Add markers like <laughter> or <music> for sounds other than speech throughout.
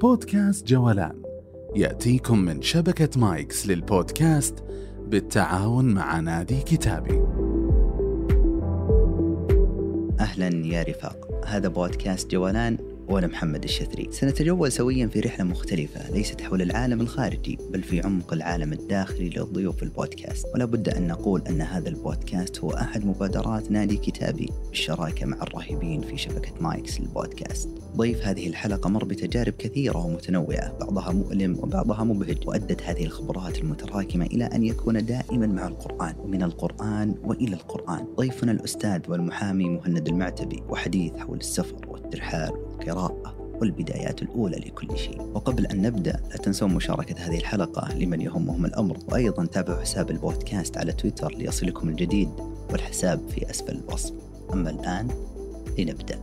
بودكاست جولان يأتيكم من شبكة مايكس للبودكاست بالتعاون مع نادي كتابي. أهلا يا رفاق. هذا بودكاست جولان وأنا محمد الشثري. سنتجول سويا في رحلة مختلفة ليست حول العالم الخارجي بل في عمق العالم الداخلي للضيوف البودكاست. ولا بد أن نقول أن هذا البودكاست هو أحد مبادرات نادي كتابي بالشراكة مع الرهيبين في شبكة مايكس للبودكاست ضيف هذه الحلقة مر بتجارب كثيرة ومتنوعة. بعضها مؤلم وبعضها مبهج. وأدت هذه الخبرات المتراكمة إلى أن يكون دائما مع القرآن ومن القرآن وإلى القرآن. ضيفنا الأستاذ والمحامي مهند المعتبي وحديث حول السفر والترحال والقراءة والبدايات الأولى لكل شيء. وقبل أن نبدأ لا تنسون مشاركة هذه الحلقة لمن يهمهم الأمر. وأيضا تابعوا حساب البودكاست على تويتر ليصلكم الجديد والحساب في أسفل الوصف. أما الآن لنبدأ.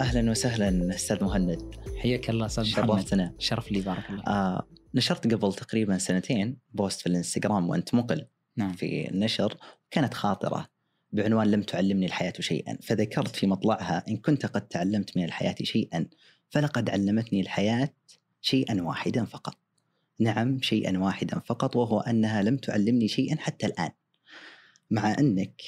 أهلا وسهلا أستاذ مهند. حياك الله محمد شرفتنا شرف لي بارك الله آه نشرت قبل تقريبا سنتين بوست في الإنستغرام وأنت مقل. نعم. في النشر كانت خاطرة بعنوان لم تعلمني الحياة شيئا فذكرت في مطلعها إن كنت قد تعلمت من الحياة شيئا فلقد علمتني الحياة شيئا واحدا فقط. نعم شيئا واحدا فقط وهو أنها لم تعلمني شيئا حتى الآن. مع أنك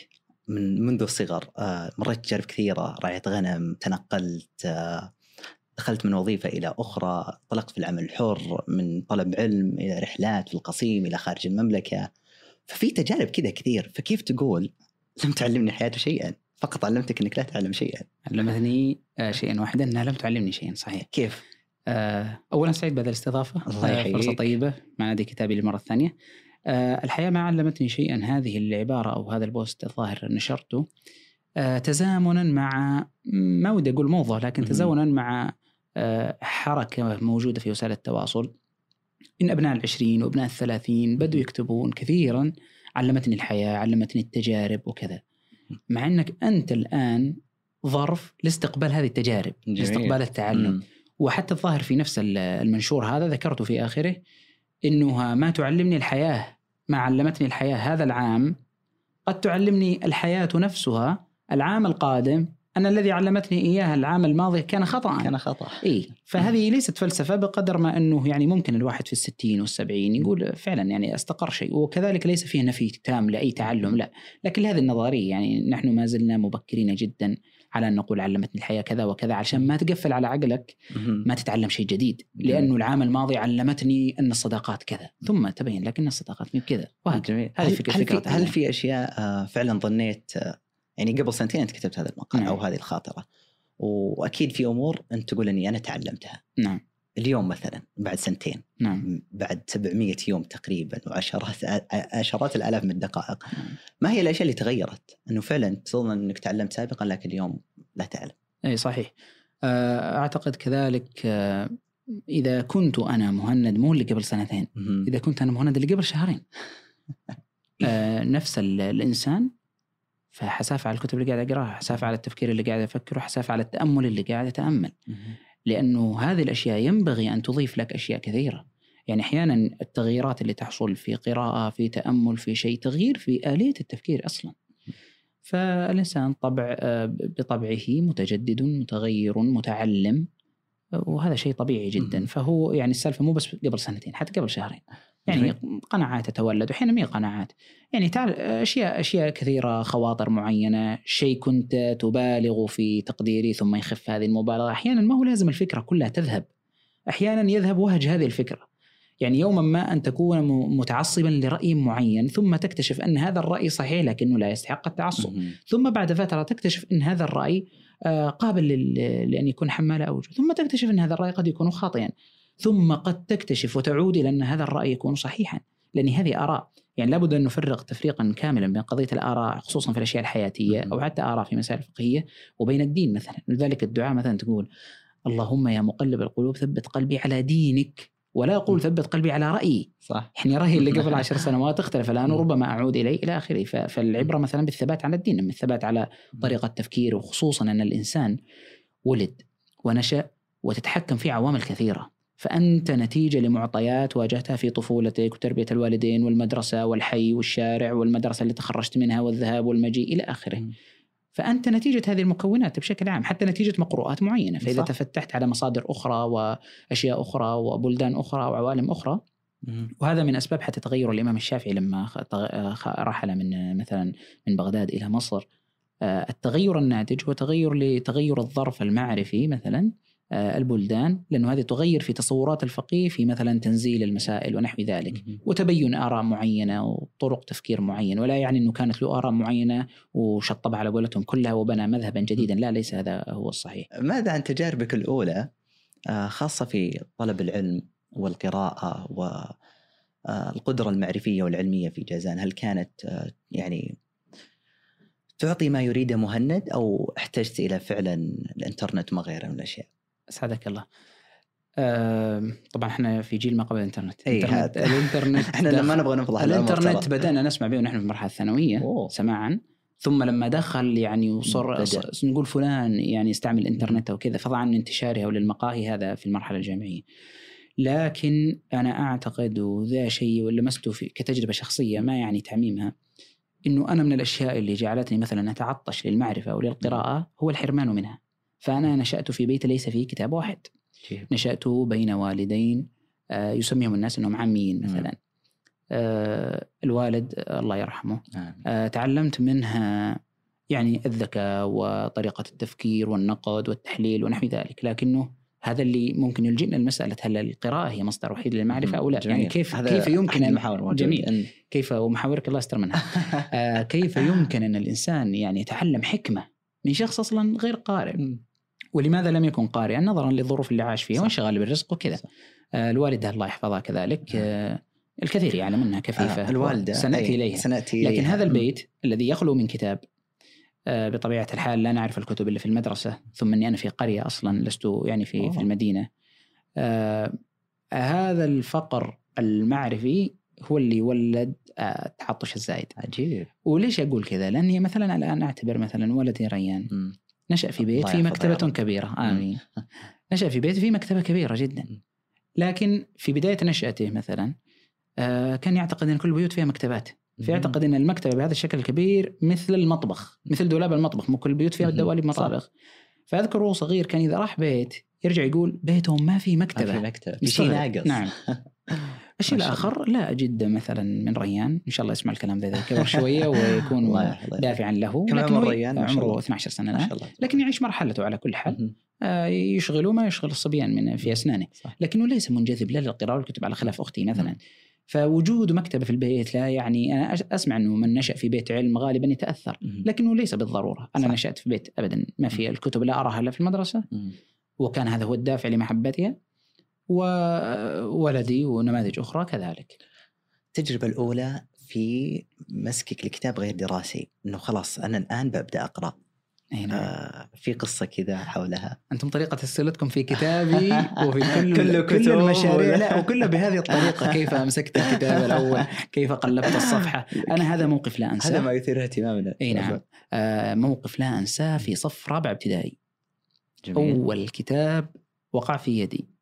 من منذ الصغر آه، مريت تجارب كثيرة رعيت غنم تنقلت آه، دخلت من وظيفة إلى أخرى طلقت في العمل الحر من طلب علم إلى رحلات في القصيم إلى خارج المملكة. ففي تجارب كذا كثير فكيف تقول لم تعلمني الحياة شيئا فقط علمتك أنك لا تعلم شيئا علمتني آه، شيئا واحدا إنها لم تعلمني شيئا صحيح كيف؟ آه، اولا سعيد بهذه الاستضافة الله آه، يحييك. فرصة طيبة مع نادي كتابي للمرة الثانية الحياة ما علمتني شيئا هذه العبارة أو هذا البوست الظاهر نشرته تزامنا مع ما ودي أقول موضة لكن. تزامنا مع حركة موجودة في وسائل التواصل إن أبناء العشرين وأبناء الثلاثين بدوا يكتبون كثيرا علمتني الحياة علمتني التجارب وكذا مع إنك أنت الآن ظرف لاستقبال هذه التجارب جميل. لاستقبال التعلم مم. وحتى الظاهر في نفس ال- المنشور هذا ذكرت في آخره أنه ما تعلمني الحياة ما علمتني الحياة هذا العام قد تعلمني الحياة نفسها العام القادم أن الذي علمتني إياها العام الماضي كان خطأ. كان خطأ. إيه فهذه ليست فلسفة بقدر ما أنه يعني ممكن الواحد في الستين والسبعين يقول فعلا يعني أستقر شيء وكذلك ليس فيه نفي تام لأي تعلم لا. لكن لهذه النظرية يعني نحن ما زلنا مبكرين جدا على أن نقول علمتني الحياة كذا وكذا علشان ما تقفل على عقلك. ما تتعلم شيء جديد. لأنه العام الماضي علمتني أن الصداقات كذا. ثم تبين لك أن الصداقات مو كذا. وهكذا. جميل. هذه هل, هل, في, هل في أشياء آه، فعلا ظنيت آه، يعني قبل سنتين أنت كتبت هذا المقال نعم. أو هذه الخاطرة وأكيد في أمور أنت تقول أني أنا تعلمتها نعم اليوم مثلا بعد سنتين نعم بعد 700 يوم تقريبا وعشرات عشرات الآلاف من الدقائق نعم. ما هي الأشياء اللي تغيرت؟ إنه فعلا تظن إنك تعلمت سابقا لكن اليوم لا تعلم. إي صحيح أعتقد كذلك إذا كنت أنا مهند مو اللي قبل سنتين. إذا كنت أنا مهند اللي قبل شهرين <laughs> نفس ال- الإنسان فحسافة على الكتب اللي قاعد أقراها حسافة على التفكير اللي قاعد أفكره حسافة على التأمل اللي قاعد أتأمل. لأنه هذه الأشياء ينبغي أن تضيف لك أشياء كثيرة. يعني أحيانا التغييرات اللي تحصل في قراءة في تأمل في شيء تغيير في آلية التفكير أصلا. فالإنسان طبع آه، بطبعه متجدد متغير متعلم وهذا شيء طبيعي جدا. فهو يعني السالفة مو بس قبل سنتين حتى قبل شهرين. يعني قناعات تتولد واحيانا ما قناعات. يعني تعال أشياء أشياء كثيرة خواطر معينة شيء كنت تبالغ في تقديري ثم يخف هذه المبالغة. أحيانا ما هو لازم الفكرة كلها تذهب. أحيانا يذهب وهج هذه الفكرة. يعني يوما ما أن تكون متعصبا لرأي معين ثم تكتشف أن هذا الرأي صحيح لكنه لا يستحق التعصب. ثم بعد فترة تكتشف أن هذا الرأي آه، قابل لأن يكون حمال اوجه ثم تكتشف أن هذا الرأي قد يكون خاطئا. ثم قد تكتشف وتعود إلى أن هذا الرأي يكون صحيحا لأن هذه آراء. يعني لابد أن نفرق تفريقا كاملا بين قضية الآراء خصوصا في الأشياء الحياتية. أو حتى آراء في مسائل فقهية وبين الدين مثلا. لذلك الدعاء مثلا تقول اللهم يا مقلب القلوب ثبت قلبي على دينك. ولا أقول ثبت قلبي على رأيي. صح. يعني رأيي اللي قبل <laughs> عشر سنوات اختلف الآن وربما أعود إليه إلى آخره. فالعبرة مثلا بالثبات على الدين من الثبات على طريقة تفكير وخصوصا أن الإنسان ولد ونشأ وتتحكم فيه عوامل كثيرة. فأنت نتيجة لمعطيات واجهتها في طفولتك وتربية الوالدين والمدرسة والحي والشارع والمدرسة اللي تخرجت منها والذهاب والمجيء إلى آخره مم. فأنت نتيجة هذه المكونات بشكل عام حتى نتيجة مقروءات معينة فإذا صح. تفتحت على مصادر أخرى وأشياء أخرى وبلدان أخرى وعوالم أخرى مم. وهذا من أسباب حتى تغير الإمام الشافعي لما رحل من مثلا من بغداد إلى مصر آه، التغير الناتج هو تغير لتغير الظرف المعرفي مثلا البلدان لأنه هذه تغير في تصورات الفقيه في مثلا تنزيل المسائل ونحو ذلك. وتبين آراء معينة وطرق تفكير معين ولا يعني إنه كانت له آراء معينة وشطبها على قولتهم كلها وبنى مذهبا جديدا. لا ليس هذا هو الصحيح. ماذا عن تجاربك الأولى آه، خاصة في طلب العلم والقراءة والقدرة المعرفية والعلمية في جازان؟ هل كانت آه، يعني تعطي ما يريده مهند أو احتجت إلى فعلا الإنترنت وما غيره من الأشياء؟ أسعدك الله طبعا إحنا في جيل ما قبل الإنترنت إي، الانترنت. الإنترنت <laughs> إحنا دخل- ما نبغى نفضح الإنترنت. بدأنا نسمع به ونحن في المرحلة الثانوية أوه. سماعا ثم لما دخل يعني. ص- نقول فلان يعني يستعمل الإنترنت أو كذا فضلا عن انتشارها وللمقاهي هذا في المرحلة الجامعية. لكن أنا أعتقد وذا شيء ولمسته في كتجربة شخصية ما يعني تعميمها إنه أنا من الأشياء اللي جعلتني مثلا أتعطش للمعرفة وللقراءه هو الحرمان منها. فأنا نشأت في بيت ليس فيه كتاب واحد. نشأت بين والدين آه، يسميهم الناس إنهم عاميين مثلا. آه، الوالد الله يرحمه آه. تعلمت منها يعني الذكاء وطريقة التفكير والنقد والتحليل ونحو ذلك لكنه هذا اللي ممكن يلجئنا لمسألة هل القراءة هي مصدر وحيد للمعرفة أو لا جميل. يعني كيف هذا كيف يمكن أن المحاور. جميل إن- كيف ومحاورك الله يستر منها <laughs> آه، كيف يمكن أن الإنسان يعني يتعلم حكمة من شخص أصلا غير قارئ ولماذا لم يكن قارئا؟ نظرا للظروف اللي عاش فيها. وانشغال بالرزق وكذا. آه، الوالدة الله يحفظها كذلك آه، الكثير يعلم منها كفيفة. آه، الوالدة سنأتي أي، إليها. سنأتي لكن. هذا البيت الذي يخلو من كتاب آه، بطبيعة الحال لا نعرف الكتب إلا في المدرسة ثم أني أنا في قرية أصلا لست يعني في أوه. في المدينة. آه، هذا الفقر المعرفي هو اللي ولد التعطش الزايد. عجيب. وليش أقول كذا؟ لأني مثلا الآن أعتبر مثلا ولدي ريان. مم. نشأ في بيت في مكتبة. كبيرة آمين. <laughs> نشأ في بيت في مكتبة كبيرة جدا. لكن في بداية نشأته مثلا آه، كان يعتقد أن كل البيوت فيها مكتبات. فيعتقد إن المكتبة بهذا الشكل الكبير مثل المطبخ مثل دولاب المطبخ مو كل البيوت فيها. دواليب مطابخ. فاذكر وهو صغير كان إذا راح بيت يرجع يقول بيتهم ما في ما مكتبه في مكتب في شيء. ناقص. نعم. <laughs> الشيء الآخر لا أجد مثلا من ريان إن شاء الله يسمع الكلام ذا إذا كبر <laughs> شوية ويكون. دافعا له كم لكن ريان؟ عمره الله. 12 سنة الله لكن يعيش مرحلته على كل حال. آه، يشغله ما يشغل الصبيان من في أسنانه صح. لكنه ليس منجذب لا للقراءة والكتب على خلاف أختي مثلا فوجود مكتبة في البيت لا يعني أنا أسمع إنه من نشأ في بيت علم غالبا يتأثر. لكنه ليس بالضرورة أنا صح. نشأت في بيت ابدا ما في الكتب لا أراها إلا في المدرسة. وكان هذا هو الدافع لمحبتها وولدي ونماذج أخرى كذلك. التجربة الأولى في مسكك لكتاب غير دراسي إنه خلاص أنا الآن ببدأ أقرأ. أي نعم. آه في قصة كذا حولها. أنتم طريقة اسئلتكم في كتابي <laughs> وفي كل كل كتب المشاريع. لا وكله بهذه الطريقة. <laughs> كيف مسكت الكتاب الأول؟ كيف قلبت الصفحة؟ أنا هذا موقف لا هذا انساه ما يثير اهتمامنا. أي نعم. آه موقف لا أنساه في صف رابع ابتدائي. جميل. أول كتاب وقع في يدي.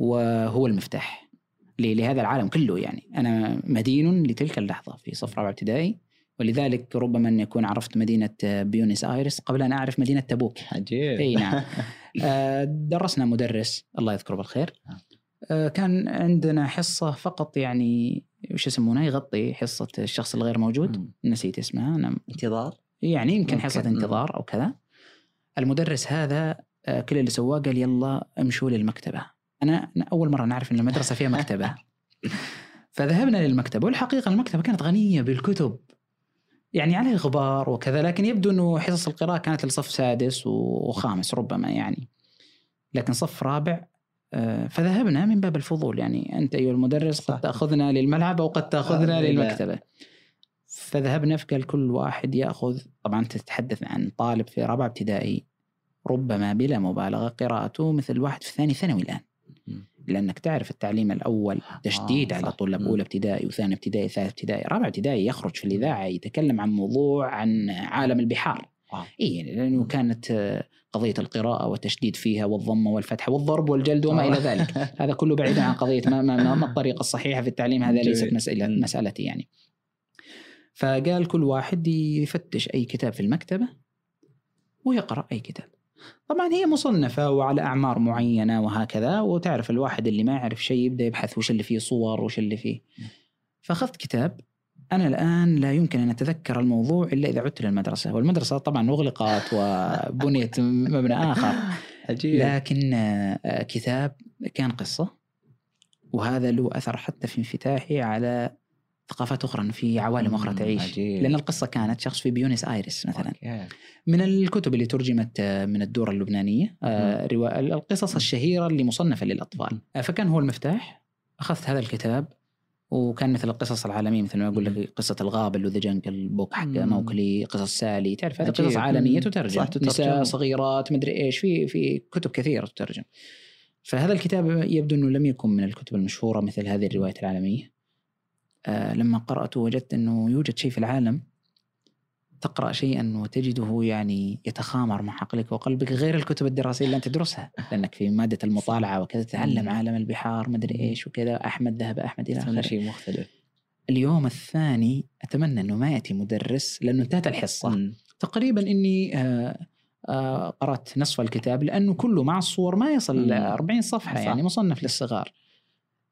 وهو المفتاح لهذا العالم كله يعني. أنا مدين لتلك اللحظة في صف رابع ابتدائي ولذلك ربما أن يكون عرفت مدينة بيونس آيرس قبل أن أعرف مدينة تبوك. عجيب. أي نعم. <laughs> آه، درسنا مدرس الله يذكره بالخير. آه، كان عندنا حصة فقط يعني وش يسمونها يغطي حصة الشخص الغير موجود. مم. نسيت اسمها أنا انتظار؟ يعني يمكن ممكن. حصة مم. انتظار أو كذا. المدرس هذا آه، كل اللي سواه قال يلا امشوا للمكتبة. أنا أنا أول مرة نعرف إن المدرسة فيها مكتبة فذهبنا للمكتبة والحقيقة المكتبة كانت غنية بالكتب يعني عليه غبار وكذا لكن يبدو إنه حصص القراءة كانت لصف سادس وخامس ربما يعني لكن صف رابع آه، فذهبنا من باب الفضول يعني أنت أيها المدرس. قد تأخذنا للملعب أو قد تأخذنا آه،. للمكتبة فذهبنا فقال كل واحد يأخذ طبعا تتحدث عن طالب في رابعه ابتدائي ربما بلا مبالغة قراءته مثل واحد في ثاني ثانوي الآن. لأنك تعرف التعليم الأول تشديد آه، على. طلاب. أولى ابتدائي وثاني ابتدائي ثالث ابتدائي رابع ابتدائي يخرج في الإذاعة يتكلم عن موضوع عن عالم البحار واو. إي لأنه كانت آه، قضية القراءة والتشديد فيها والضمه والفتحه والضرب والجلد وما إلى ذلك <laughs> هذا كله بعيدا عن قضية ما, ما, ما, ما الطريقة الصحيحة في التعليم هذا ليست مم. مسألتي يعني فقال كل واحد يفتش أي كتاب في المكتبة ويقرأ أي كتاب. طبعا هي مصنفة وعلى أعمار معينة وهكذا وتعرف الواحد اللي ما يعرف شيء يبدأ يبحث وش اللي فيه صور وش اللي فيه. فأخذت كتاب أنا الآن لا يمكن أن أتذكر الموضوع إلا إذا عدت للمدرسة. والمدرسة طبعا اغلقت وبنيت <laughs> مبنى آخر. عجيب. لكن آه، كتاب كان قصة وهذا له أثر حتى في انفتاحي على ثقافات أخرى في عوالم أخرى تعيش عجيب. لأن القصة كانت شخص في بيونس آيرس مثلا okay. من الكتب اللي ترجمت آه، من الدور اللبنانية آه، روا- القصص الشهيرة اللي مصنفه للاطفال آه، فكان هو المفتاح أخذت هذا الكتاب وكان مثل القصص العالمية مثل ما أقول لك قصة الغابة وذا جنجل بوك حق. موكلي قصص سالي تعرف هذه. قصص عالمية. تترجم. نساء صغيرات مدري إيش في في كتب كثيرة تترجم فهذا الكتاب يبدو إنه لم يكن من الكتب المشهورة مثل هذه الروايات العالمية لما قرأته وجدت إنه يوجد شيء في العالم تقرأ شيئا وتجده يعني يتخامر مع عقلك وقلبك غير الكتب الدراسية اللي أنت تدرسها لأنك في مادة المطالعة وكذا تتعلم مم. عالم البحار مدري إيش وكذا أحمد ذهب أحمد إلى تتمنى آخره شيء مختلف اليوم الثاني أتمنى إنه ما يأتي مدرس لأنه انتهت الحصة مم. تقريبا إني آه، آه، قرأت نصف الكتاب لأنه كله مع الصور ما يصل مم. 40 صفحة صح. يعني مصنف للصغار آه،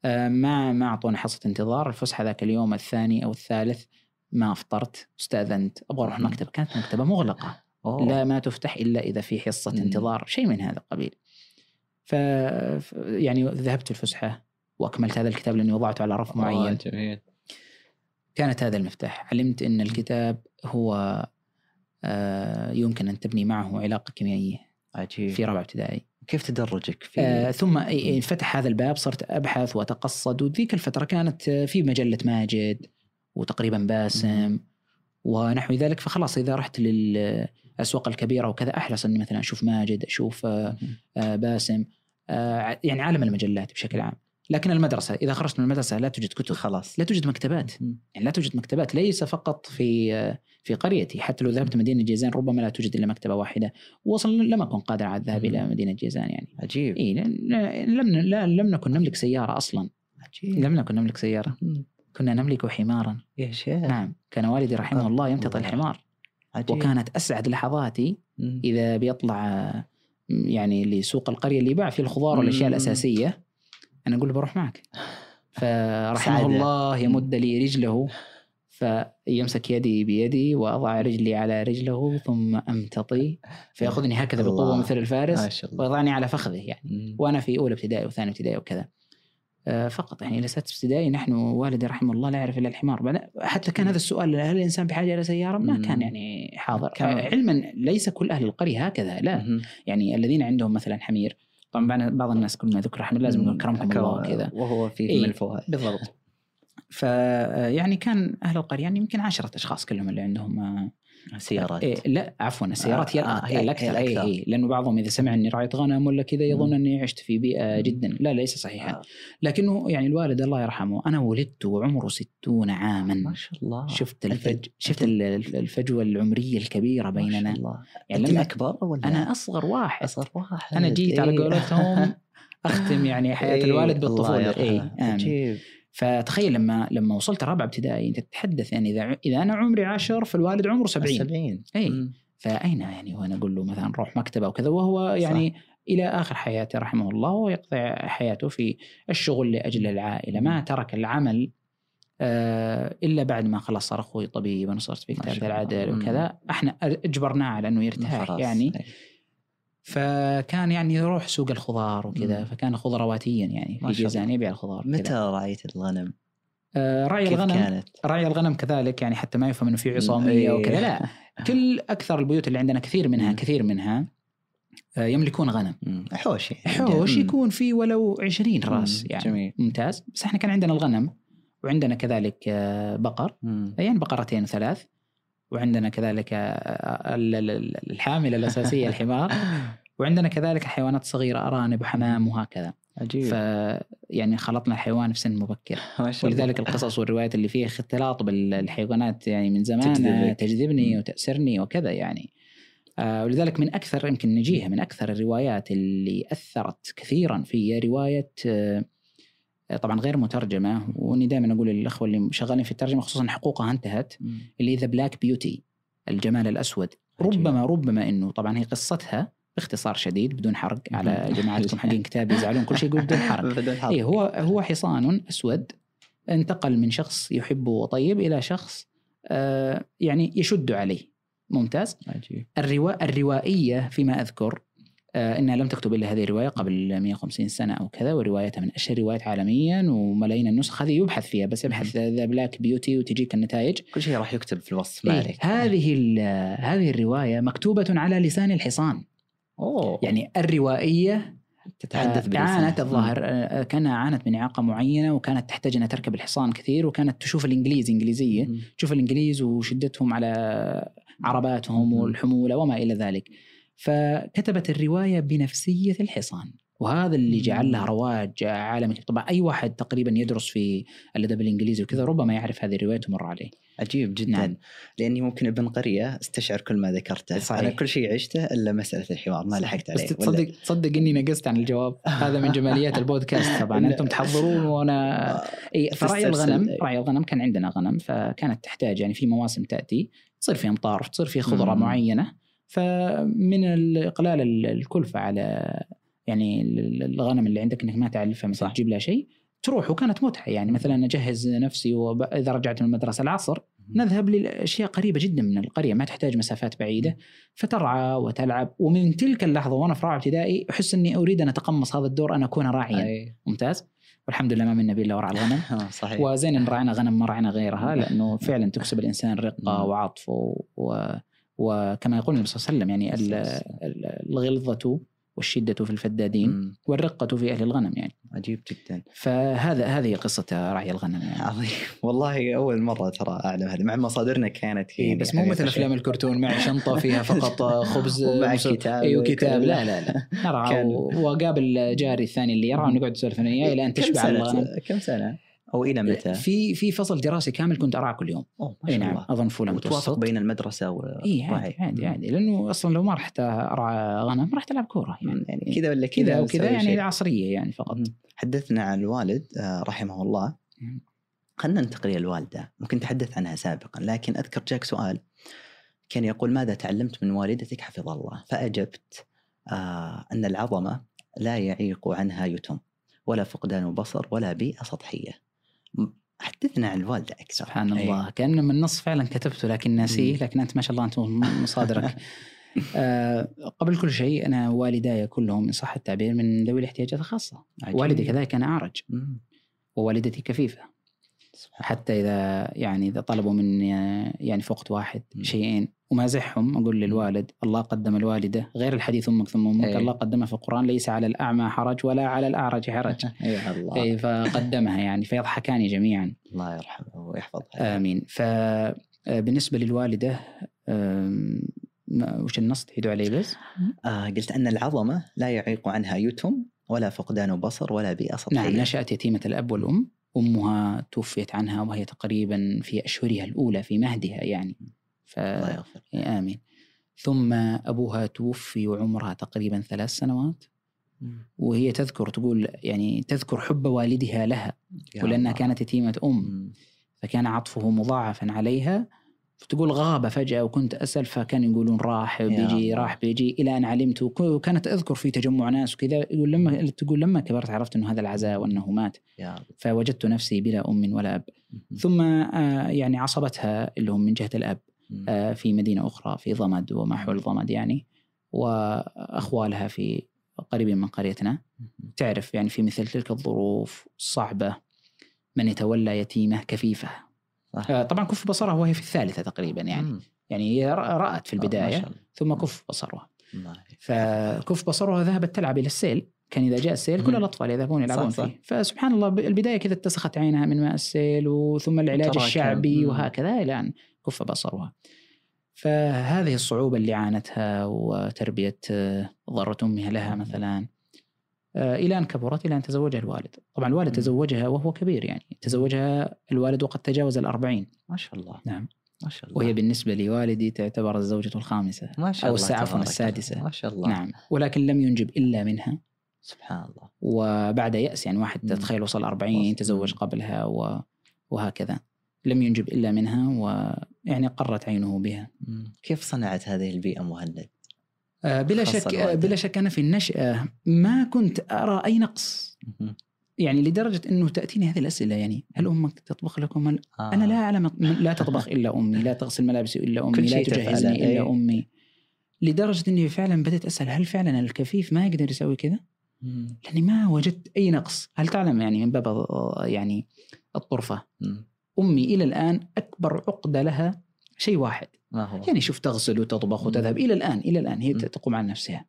ما ما اعطونا حصة انتظار. الفسحة ذاك اليوم الثاني أو الثالث ما أفطرت استأذنت أبغى أروح مم. مكتبة. كانت مكتبة مغلقة. أوه. لا ما تفتح إلا إذا في حصة مم. انتظار. شيء من هذا القبيل ف يعني ذهبت الفسحة وأكملت هذا الكتاب لأني وضعته على رف معين. آه، جميل. كانت هذا المفتاح. علمت إن الكتاب هو آه، يمكن أن تبني معه علاقة كيميائية عجيب. في رابعه ابتدائي. كيف تدرجك في آه ثم فتح هذا الباب صرت أبحث وأتقصد. وذيك الفترة كانت آه، في مجلة ماجد وتقريبا باسم ونحو ذلك. فخلاص إذا رحت للاسواق الكبيرة وكذا أحرص إني مثلا أشوف ماجد أشوف آه، آه، باسم آه، يعني عالم المجلات بشكل عام. لكن المدرسة إذا خرجت من المدرسة لا توجد كتب. خلاص. لا توجد مكتبات. يعني لا توجد مكتبات ليس فقط في في قريتي. حتى لو ذهبت مدينة جيزان ربما لا توجد إلا مكتبة واحدة. واصلا لم أكن قادر على الذهاب إلى. مدينة جيزان يعني. عجيب. إي لم لا لم نكن نملك سيارة أصلا. عجيب. لم نكن نملك سيارة. مم. كنا نملك حمارا. يا شيخ. نعم. كان والدي رحمه الله يمتطي. الحمار. عجيب. وكانت أسعد لحظاتي. إذا بيطلع يعني لسوق القرية اللي يباع فيه الخضار والأشياء. الأساسية. أنا أقول له بروح معك <laughs> فرحمه. الله يمد لي رجله فيمسك يدي بيدي وأضع رجلي على رجله ثم أمتطي فيأخذني هكذا بقوة. مثل الفارس ويضعني على فخذه يعني. وأنا في أولى ابتدائي وثاني ابتدائي وكذا آه، فقط يعني إلى سادس ابتدائي نحن والدي رحمه الله لا يعرف إلا الحمار بعد حتى كان هذا السؤال هل الإنسان بحاجه إلى سيارة؟ ما. كان يعني حاضر كان- علما ليس كل أهل القرية هكذا لا. يعني الذين عندهم مثلا حمير طبعا بعض- الناس كل ما ذكر حمير لازم يقول كرمكم الله وكذا وهو فيه إيه. من الفوائد بالضبط ف يعني كان أهل القرية يعني يمكن عشرة أشخاص كلهم اللي عندهم آه، سيارات إيه لا عفوا السيارات هي آه، آه، هي- الأكثر هي اي الأكثر. اي لأنه بعضهم إذا سمع إني راعيت غنم ولا كذا يظن. إني عشت في بيئة. جدا لا ليس صحيحا آه. لكنه يعني الوالد الله يرحمه أنا ولدت وعمره ستون عاما ما شاء الله شفت الفج شفت الفجوة العمرية الكبيرة ما شاء بيننا الله يعني لما- الاكبر ولا أنا أصغر واحد أصغر واحد أنا جيت على إيه. قولتهم <laughs> أختم يعني حياة إيه، الوالد بالطفولة اي. آمين. عجيب فتخيل لما لما وصلت رابعه ابتدائي انت تتحدث يعني إذا إذا أنا عمري عشر فالوالد عمره 70 70 إي. فأين يعني وأنا أقول له مثلا روح مكتبة وكذا وهو يعني إلى آخر حياته رحمه الله وهو يقضي حياته في الشغل لأجل العائلة ما ترك العمل آه، إلا بعد ما خلاص صار أخوي طبيب وأنا صرت في كتابة. العدل. وكذا إحنا أجبرناه على أنه يرتاح. يعني. فكان يعني يروح سوق الخضار وكذا. فكان خضرواتيا يعني في جيزان. يبيع الخضار متى. رعيت الغنم؟ آه، رعي الغنم كانت؟ رعي الغنم كذلك يعني حتى ما يفهم إنه في عصامية إيه. وكذا لا <laughs> كل أكثر البيوت اللي عندنا كثير منها. كثير منها آه، يملكون غنم. حوش يعني. حوش. يكون فيه ولو 20 راس. يعني جميل ممتاز بس إحنا كان عندنا الغنم وعندنا كذلك آه، بقر. يعني بقرتين وثلاث وعندنا كذلك آه، ال- ال- ال- الحاملة الأساسية <laughs> الحمار. وعندنا كذلك الحيوانات الصغيره أرانب وحمام وهكذا. عجيب. ف يعني خلطنا الحيوان في سن مبكر. <laughs> ولذلك القصص والروايات اللي فيها اختلاط بالحيوانات يعني من زمان تجذبك. تجذبني. وتأسرني وكذا يعني. آه ولذلك من أكثر يمكن نجيها من أكثر الروايات اللي أثرت كثيرا في رواية آه طبعا غير مترجمة وأني دائما أقول للأخوة اللي شغالين في الترجمة خصوصا حقوقها انتهت. اللي The Black Beauty الجمال الأسود عجيب. ربما ربما إنه طبعا هي قصتها باختصار شديد بدون حرق على <laughs> جماعتكم حقين كتاب يزعلون كل شيء يقول بدون حرق <laughs> بدون حرق. اي هو هو حصان أسود انتقل من شخص يحبه وطيب إلى شخص آه يعني يشد عليه ممتاز عجيب الروا الروائية فيما أذكر إنها لم تكتب إلا هذه الرواية قبل 150 سنة أو كذا وروايتها من أشهر الروايات عالميا وملايين النسخ هذه يبحث فيها بس يبحث The Black Beauty وتجيك النتائج. كل شيء راح يكتب في الوصف ما إيه عليك. هذه هذه الرواية مكتوبة على لسان الحصان. أوه. يعني الروائية تتحدث آه، بلسان. عانت الظاهر آه، كانها عانت من إعاقة معينة وكانت تحتاج انها تركب الحصان كثير وكانت تشوف الإنجليز إنجليزية. تشوف الإنجليز وشدتهم على عرباتهم. والحمولة وما إلى ذلك. فكتبت الرواية بنفسية الحصان وهذا اللي. جعل لها رواج عالمي طبعا أي واحد تقريبا يدرس في الأدب الإنجليزي وكذا ربما يعرف هذه الرواية تمر عليه عجيب جدا نعم. لأني ممكن ابن قرية استشعر كل ما ذكرته صحيح. أنا كل شيء عشته إلا مسألة الحوار ما لحقت عليه بس تصدق تصدق إني نقصت عن الجواب <laughs> هذا من جماليات البودكاست طبعا. <laughs> أنتم تحضرون وأنا <laughs> إي تسترسل. الغنم. رعي الغنم كان عندنا غنم فكانت تحتاج يعني في مواسم تأتي تصير في أمطار تصير في خضرة. معينة فمن اقلال ال- الكلفة على يعني ال- الغنم اللي عندك إنك ما تعلفها مثلا. تجيب لها شيء تروح وكانت متعة. يعني مثلا أجهز نفسي واذا رجعت من المدرسة العصر نذهب لأشياء قريبة جدا من القرية ما تحتاج مسافات بعيدة. فترعى وتلعب. ومن تلك اللحظة وأنا في رابعة ابتدائي أحس إني أريد أن أتقمص هذا الدور أن أكون راعيا. أي. ممتاز. والحمد لله ما منا به الا ورع الغنم. <laughs> آه، صحيح. وزين إن رعينا غنم ما رعينا غيرها لأنه فعلا تكسب الإنسان رقة. وعطف و... وكما يقول النبي صلى الله عليه وسلم يعني ال- ال- الغلظة والشدة في الفدادين مم. والرقة في أهل الغنم يعني. عجيب جدا. فهذا هذه قصة رعي الغنم يعني. عظيم. والله أول مرة ترى أعلم هذا مع مصادرنا كانت إيه يعني بس مو حقيقة مثل شيء. افلام الكرتون معي شنطة فيها <laughs> فقط خبز ومع كتاب. أيوه كتاب. وكذا. لا لا. لا <laughs> نرعى. وقابل جاري الثاني اللي يرعى ونقعد نسولف إلى أن كم تشبع سنة؟ الغنم. كم سنة؟ أو إلى متى؟ في في فصل دراسي كامل كنت ارعى كل يوم. أوه ما شاء نعم الله. أظن فوله وتوافق متوسط بين المدرسة و إي عادي عادي عادي. لأنه أصلا لو ما رحت ارعى غنم رحت ألعب كورة يعني, يعني كذا ولا كذا كذا وكذا يعني شيء. عصرية يعني فقط. حدثنا عن الوالد آه، رحمه الله. خلينا ننتقل إلى الوالدة. ممكن تحدث عنها سابقا لكن أذكر جاك سؤال. كان يقول ماذا تعلمت من والدتك؟ حفظها الله. فأجبت آه أن العظمة لا يعيق عنها يتم ولا فقدان بصر ولا بيئة سطحية. حدثنا عن الوالدة أكثر سبحان إيه. الله كان من النص فعلا كتبته لكن ناسيه. لكن أنت ما شاء الله أنت مصادرك <laughs> آه قبل كل شيء أنا والداي كلهم ان صح التعبير من ذوي الاحتياجات الخاصة عجيب. والدي كذلك كان أعرج مم. ووالدتي كفيفة حتى إذا يعني إذا طلبوا مني يعني في وقت واحد. شيئين ومازحهم أقول للوالد الله قدم الوالدة. غير الحديث أمك ثم أمك إيه. الله قدمها في القرآن ليس على الأعمى حرج ولا على الأعرج حرج. <laughs> يا الله. اي فقدمها يعني فيضحكان جميعا. الله يرحمه ويحفظها. آمين. فبالنسبه للوالدة آم، ما- وش النص تعيدوا عليه بس؟ آه قلت أن العظمة لا يعيق عنها يتم ولا فقدان بصر ولا بيئه سطحيه نعم نشأت يتيمة الأب والأم. أمها توفيت عنها وهي تقريبا في أشهرها الأولى في مهدها يعني. ف... الله يغفر آمين. ثم أبوها توفي وعمرها تقريبا ثلاث سنوات. وهي تذكر تقول يعني تذكر حب والدها لها ولأنها. كانت يتيمة أم. فكان عطفه مضاعفا عليها فتقول غاب فجأة وكنت أسأل فكان يقولون راح بيجي. راح بيجي إلى أن علمت وك- وكانت أذكر في تجمع ناس وكذا يقول لما تقول لما كبرت عرفت أنه هذا العزاء وأنه مات. فوجدت نفسي بلا أم ولا أب. ثم آه، يعني عصبتها اللي هم من جهة الأب. آه، في مدينة أخرى في ضمد وما حول ضمد يعني وأخوالها في قريبين من قريتنا. تعرف يعني في مثل تلك الظروف الصعبة من يتولى يتيمة كفيفة صح. آه، طبعا كف بصرها وهي في الثالثة تقريبا يعني مم. يعني هي رأت في شاء الله. ثم كف بصرها فكف بصرها ذهبت تلعب إلى السيل كان إذا جاء السيل كل مم. الأطفال يذهبون يلعبون صح، صح. فيه فسبحان الله البداية كذا اتسخت عينها من ماء السيل وثم العلاج. الشعبي مم. وهكذا إلى أن كف بصرها فهذه الصعوبة اللي عانتها وتربية آه، ضرة أمها لها. مثلا آه، إلى أن كبرت إلى أن تزوجها الوالد طبعا الوالد. تزوجها وهو كبير يعني تزوجها الوالد وقد تجاوز الأربعين ما شاء الله نعم ما شاء الله وهي بالنسبة لوالدي تعتبر الزوجة الخامسة ما شاء أو الله الس- عفواً السادسة. ما شاء الله نعم ولكن لم ينجب إلا منها سبحان الله وبعد يأس يعني واحد. تتخيل وصل 40 وصل. تزوج. قبلها و... وهكذا لم ينجب إلا منها ويعني قرت عينه بها. مم. كيف صنعت هذه البيئة مهند؟ آه، بلا شك الوالدة. بلا شك أنا في النشأة ما كنت أرى أي نقص. يعني لدرجة إنه تأتيني هذه الأسئلة يعني هل أمك تطبخ لكم؟ هل آه. أنا لا أعلم لا تطبخ إلا أمي، لا تغسل ملابسي إلا أمي، لا تجهزني إلا إيه. أمي. لدرجة إني فعلا بدأت أسأل هل فعلا الكفيف ما يقدر يسوي كذا؟ لأني ما وجدت أي نقص، هل تعلم يعني من باب آه، يعني الطرفة مم. أمي إلى الآن أكبر عقدة لها شيء واحد، ما هو؟ يعني شوف تغسل وتطبخ. وتذهب إلى الآن إلى الآن هي. تقوم عن نفسها.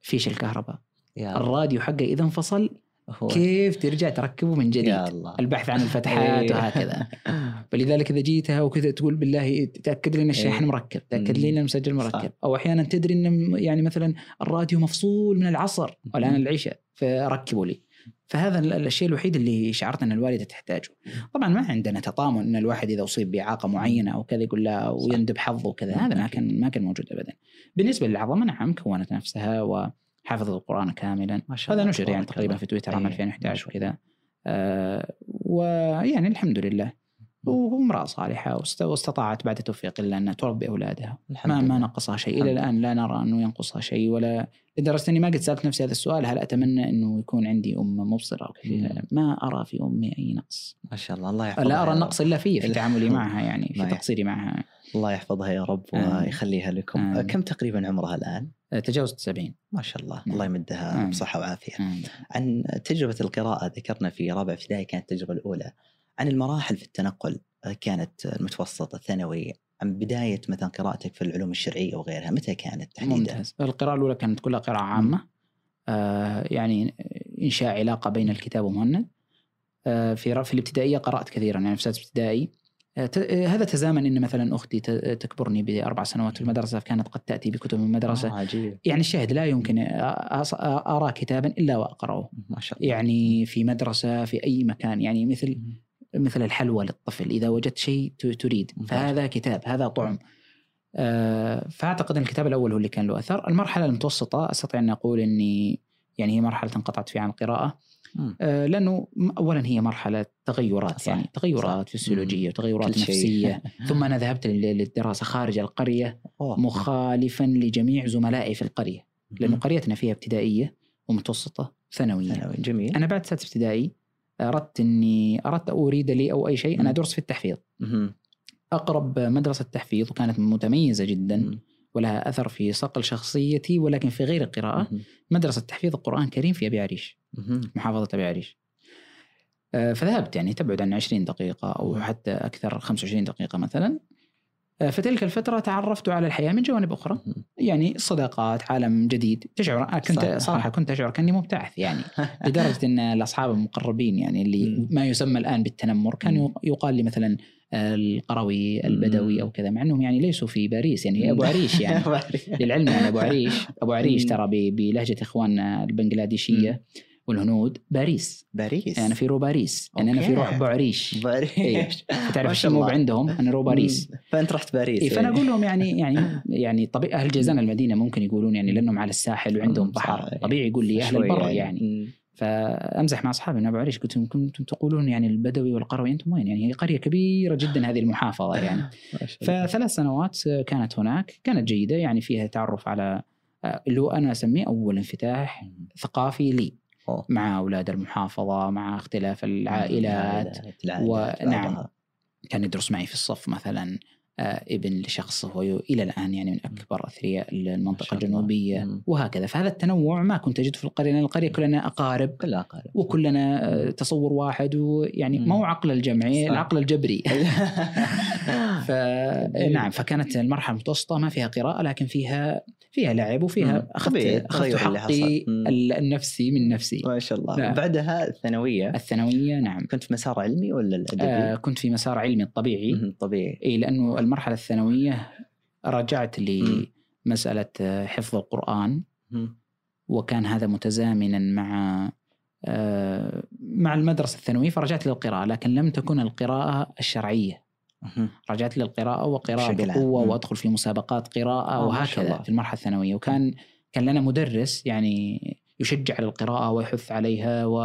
فيش الكهرباء، يا الراديو حقه إذا انفصل هو. كيف ترجع تركبه من جديد؟ يا الله البحث عن الفتحات إيه. وهكذا. <laughs> فلذلك إذا جيتها وكذا تقول بالله تأكد لي ان الشاحن إيه. مركب، تأكد لي. ان المسجل صح. مركب، أو أحيانا تدري إن يعني مثلا الراديو مفصول من العصر والآن. العشاء فركبوا لي. فهذا ال- الشيء الوحيد اللي شعرت إن الوالدة تحتاجه. طبعا ما عندنا تطامن إن الواحد إذا أصيب بإعاقة معينة أو كذا يقول لا. ويندب حظه وكذا، هذا ما كان ما كان موجود ابدا. بالنسبة للعظمة نعم كونت نفسها وحفظت القرآن كاملا. ما شاء هذا نشر يعني تقريبا. في تويتر عام إيه. 2011 ما شاء الله. وكذا آه ويعني الحمد لله وامرأة صالحة واست- واستطاعت بعد توفيق الله أن تربي أولادها الحمد ما ما. نقصها شيء إلى الآن لا نرى أنه ينقصها شيء ولا لدرجة أني ما قد سألت نفسي هذا السؤال هل أتمنى أنه يكون عندي أم مبصرة أو كذا. ما أرى في أمي أي نقص ما شاء الله الله يحفظها لا أرى النقص إلا في في تعاملي. <laughs> معها يعني في تقصيري معها. الله يحفظها يا رب. ويخليها لكم آمين. كم تقريبا عمرها الآن؟ آه، تجاوزت 70 ما شاء الله نعم. الله يمدها. بصحة وعافية آه. عن تجربة القراءة ذكرنا في رابع ابتدائي كانت التجربة الأولى عن المراحل في التنقل آه، كانت المتوسط الثانوي عن بداية مثلا قراءتك في العلوم الشرعية وغيرها متى كانت تحديدا؟ ممتاز. القراءة الأولى كانت كلها قراءة عامة آه يعني إنشاء علاقة بين الكتاب ومهند. آه في في الابتدائية قرأت كثيرا يعني في سادس ابتدائي. آه آه، هذا تزامن إن مثلا أختي تكبرني بأربع سنوات في المدرسة فكانت قد تأتي بكتب من المدرسة. آه عجيب. يعني الشاهد لا يمكن أرى كتابا إلا وأقرأه. ما شاء الله. يعني في مدرسة في أي مكان يعني مثل مثل الحلوى للطفل إذا وجدت شيء تريد ممتاز. فهذا كتاب هذا طعم آه، فأعتقد إن الكتاب الأول هو اللي كان له أثر المرحلة المتوسطة أستطيع أن أقول إني يعني هي مرحلة انقطعت فيها عن القراءه مم. آه، لأنه م- اولا هي مرحلة تغيرات صح، يعني تغيرات صح. فسيولوجية وتغيرات. نفسية <laughs> ثم أنا ذهبت لل- للدراسة خارج القرية أوه. مخالفا لجميع زملائي في القرية لأنه مم. قريتنا فيها ابتدائية ومتوسطة ثانوية ثانوي جميل أنا بعد سادس ابتدائي أردت إني أردت أريد لي أو أي شيء أنا. أدرس في التحفيظ. أقرب مدرسة تحفيظ وكانت متميزة جدا. ولها أثر في صقل شخصيتي ولكن في غير القراءة. مدرسة تحفيظ القرآن الكريم في أبي عريش. محافظة أبي عريش آه، فذهبت يعني تبعد عن 20 دقيقة أو. حتى أكثر 25 دقيقة مثلا فتلك الفترة تعرفت على الحياة من جوانب أخرى. يعني صداقات عالم جديد تشعر كنت. صراحة كنت أشعر كأني مبتعث يعني <laughs> لدرجة أن الأصحاب المقربين يعني اللي. ما يسمى الآن بالتنمر كان. يقال لي مثلا آه، القروي البدوي. أو كذا مع أنهم يعني ليسوا في باريس يعني أبو عريش يعني. <laughs> للعلم يعني أبو عريش <laughs> أبو عريش. ترى بلهجة إخواننا البنغلاديشية والهنود باريس باريس أنا في رو باريس يعني أنا في. روح أبو عريش باريس إيه. <laughs> تعرف الشموب. عندهم أنا رو باريس. فأنت رحت باريس إيه فأنا إيه. أقول لهم يعني <laughs> يعني يعني طبيعي أهل جازان المدينة ممكن يقولون يعني لأنهم على الساحل وعندهم بحر. طبيعي يقول لي أهل البر يعني مم. فأمزح مع أصحابي من أبو عريش قلت لهم كنتم تقولون يعني البدوي والقروي أنتم وين يعني هي قرية كبيرة جدا هذه المحافظة <laughs> يعني. فثلاث سنوات كانت هناك كانت جيدة يعني فيها تعرف على آه، اللي هو أنا أسميه أول انفتاح. ثقافي لي أوه. مع أولاد المحافظة مع اختلاف العائلات ونعم. كان يدرس معي في الصف مثلا ابن لشخص هو إلى الآن يعني من أثرياء ما المنطقة شاء الله. وهكذا فهذا التنوع ما كنت أجده في القرية لأن القرية كلنا أقارب كلها أقارب وكلنا آه، تصور واحد ويعني. ما هو عقل الجمعي صح. العقل الجبري <laughs> جميل. فنعم فكانت المرحلة المتوسطة ما فيها قراءة لكن فيها فيها لعب. وفيها اخذت أخذت حقي النفسي من نفسي ما شاء الله لا. بعدها الثانوية الثانوية نعم كنت في مسار علمي ولا الأدبي؟ آه كنت في مسار علمي الطبيعي مم. طبيعي اي لأنه المرحلة الثانوية رجعت. لمساله آه، حفظ القرآن. وكان هذا متزامنا مع آه، مع المدرسة الثانوية فرجعت للقراءة لكن لم تكن القراءة الشرعية. رجعت للقراءة وقراءة بشكل عام. بقوة مم. وأدخل في مسابقات قراءة آه، وهكذا. في المرحلة الثانوية وكان كان لنا مدرس يعني يشجع على القراءة ويحث عليها و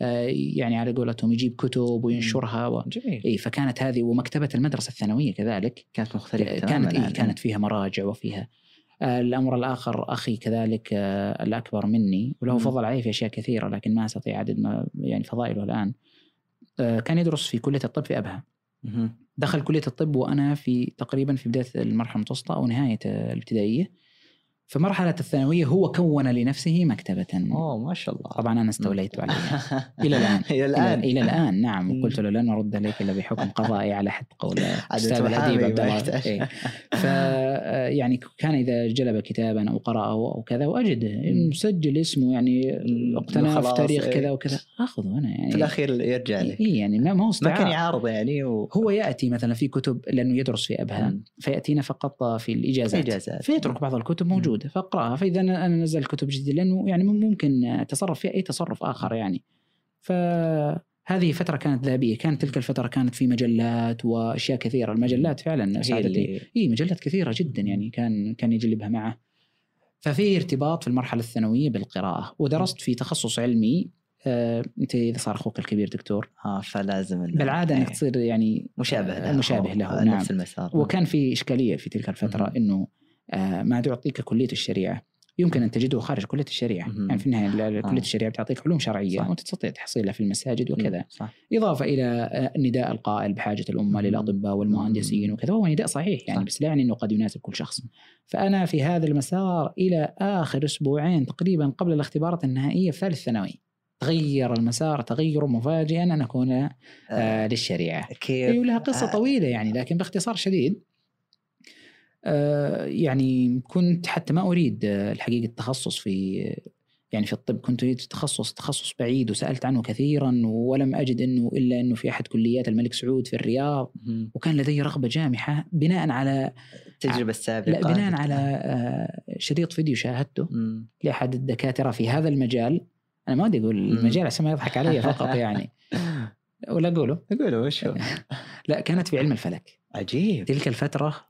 آه، يعني على قولتهم يجيب كتب وينشرها و... جميل إي فكانت هذه ومكتبة المدرسة الثانوية كذلك كانت مختلفة كانت تماماً إيه كانت فيها مراجع وفيها آه، الأمر الآخر أخي كذلك آه، الأكبر مني وله. فضل علي في أشياء كثيرة لكن ما أستطيع عدد ما يعني فضائله الآن آه، كان يدرس في كلية الطب في أبها. دخل كلية الطب وأنا في تقريبا في بداية المرحلة المتوسطة أو نهاية آه، الابتدائية في مرحله الثانوية هو كون لنفسه مكتبة. أوه ما شاء الله. طبعا أنا استوليت عليها. <laughs> إلى الآن. إلى إلى, الآن. إلى الآن نعم. وقلت له لن أرد عليك إلا بحكم <laughs> قضائي على حد قول الاديب محامي عبد الله. إيه. <laughs> ف آه، يعني كان إذا جلب كتابا أو قرأه أو كذا واجده مم. مسجل اسمه يعني. اقتناه في تاريخ إيه. كذا وكذا. آخذه أنا يعني. في الأخير يرجع لك. إيه يعني ما هو ما كان يعارض يعني و... هو يأتي مثلا في كتب لأنه يدرس في أبها. مم. فيأتينا فقط في الإجازات. اجازات فيترك بعض الكتب موجودة فاقرأها. فإذا أنا أنا نزل كتب جديدة لأنه يعني ممكن أتصرف فيها أي تصرف آخر يعني. فهذه فترة كانت ذهبية، كانت تلك الفترة كانت في مجلات وأشياء كثيرة، المجلات فعلا ساعدتني إي مجلات كثيرة جدا يعني كان كان يجلبها معه. ففي ارتباط في المرحلة الثانوية بالقراءة، ودرست في تخصص علمي. آه، أنت إذا صار أخوك الكبير دكتور؟ آه فلازم بالعادة انك إيه. تصير يعني مشابه له. مشابه له نعم. نفس المسار. وكان في إشكالية في تلك الفترة. إنه ما تعطيك كلية الشريعة يمكن أن تجده خارج كلية الشريعة مهم. يعني في النهاية ال- آه. كلية الشريعة بتعطيك علوم شرعية صح. وأنت تستطيع تحصيلها في المساجد وكذا صح إضافة إلى آه، النداء القائل بحاجة الأمة. للأطباء والمهندسين. وكذا وهو نداء صحيح يعني صح. بس لا يعني إنه قد يناسب كل شخص فأنا في هذا المسار إلى آخر أسبوعين تقريبا قبل الاختبارات النهائية في ثالث ثانوي تغير المسار تغيرا مفاجئا أن أكون آه آه للشريعة كيف أيوه لها قصة آه. طويلة يعني لكن باختصار شديد آه يعني كنت حتى ما أريد آه، الحقيقة التخصص في يعني في الطب كنت أريد تخصص تخصص بعيد وسألت عنه كثيرا ولم أجد إنه إلا إنه في أحد كليات الملك سعود في الرياض. وكان لدي رغبة جامحة بناء على التجربة السابقة لا بناء على آه، شريط فيديو شاهدته. لأحد الدكاترة في هذا المجال. أنا ما ودي أقول. المجال عشان ما يضحك علي فقط يعني. <laughs> ولا أقوله؟ قولوا وش <laughs> لا كانت في علم الفلك. عجيب. تلك الفترة آه،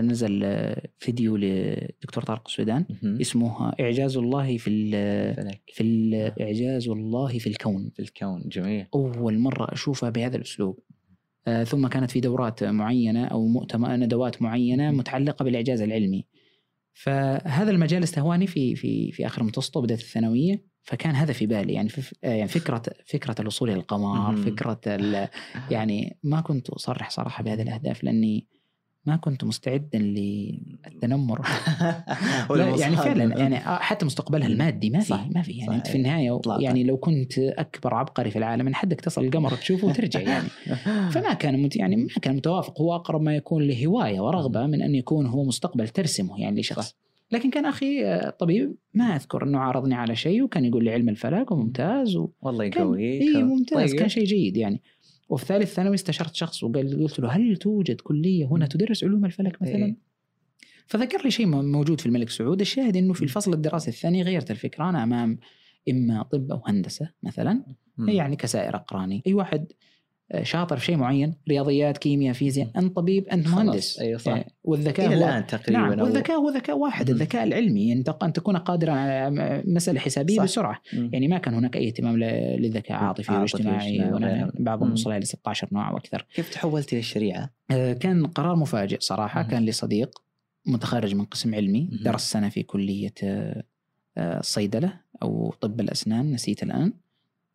نزل آه، فيديو لدكتور طارق السودان. اسمه إعجاز الله في ال في ال- إعجاز الله في الكون. في الكون جميل. أول مرة أشوفها بهذا الأسلوب. آه، ثم كانت في دورات معينة أو مؤتمر ندوات معينة متعلقة بالإعجاز العلمي. فهذا المجال استهواني في في في آخر المتوسطة وبداية الثانوية فكان هذا في بالي. يعني في آه، يعني فكرة فكرة الوصول إلى القمر ال- يعني ما كنت أصرح صراحة بهذه الأهداف لأني ما كنت مستعدا للتنمر. <laughs> يعني فعلا يعني حتى مستقبلها المادي ما في ما في. يعني أنت في النهاية إطلاقاً. يعني لو كنت أكبر عبقري في العالم من حدك تصل القمر تشوفه وترجع يعني. <laughs> فما كان مت يعني ما كان متوافق. هو أقرب ما يكون لهواية ورغبة من أن يكون هو مستقبل ترسمه يعني لشخص. صح. لكن كان أخي آه، طبيب ما أذكر أنه عارضني على شيء وكان يقول لي علم الفلك وممتاز و... والله يقويك. اي ممتاز طيب. كان شيء جيد يعني. وفي ثالث ثانوي استشرت شخص وقال قلت له هل توجد كلية هنا تدرس علوم الفلك مثلا؟ إيه. فذكر لي شيء موجود في الملك سعود الشاهد إنه في الفصل الدراسي الثاني غيرت الفكرة أنا أمام إما طب أو هندسة مثلا. يعني كسائر أقراني أي واحد شاطر في شيء معين رياضيات كيمياء فيزياء أنت طبيب أنت مهندس أيوة صح. يعني والذكاء إلى هو الآن تقريبا نعم والذكاء هو ذكاء واحد مم. الذكاء العلمي أنت ان تكون قادرا على مسألة حسابية صح. بسرعة مم. يعني ما كان هناك أي اهتمام للذكاء العاطفي عاطفي والاجتماعي. بعضهم. وصل إلى 16 نوع وأكثر كيف تحولتي للشريعه؟ آه، كان قرار مفاجئ صراحة مم. كان لي صديق متخرج من قسم علمي مم. درس سنة في كلية آه، آه، الصيدلة أو طب الأسنان نسيت الآن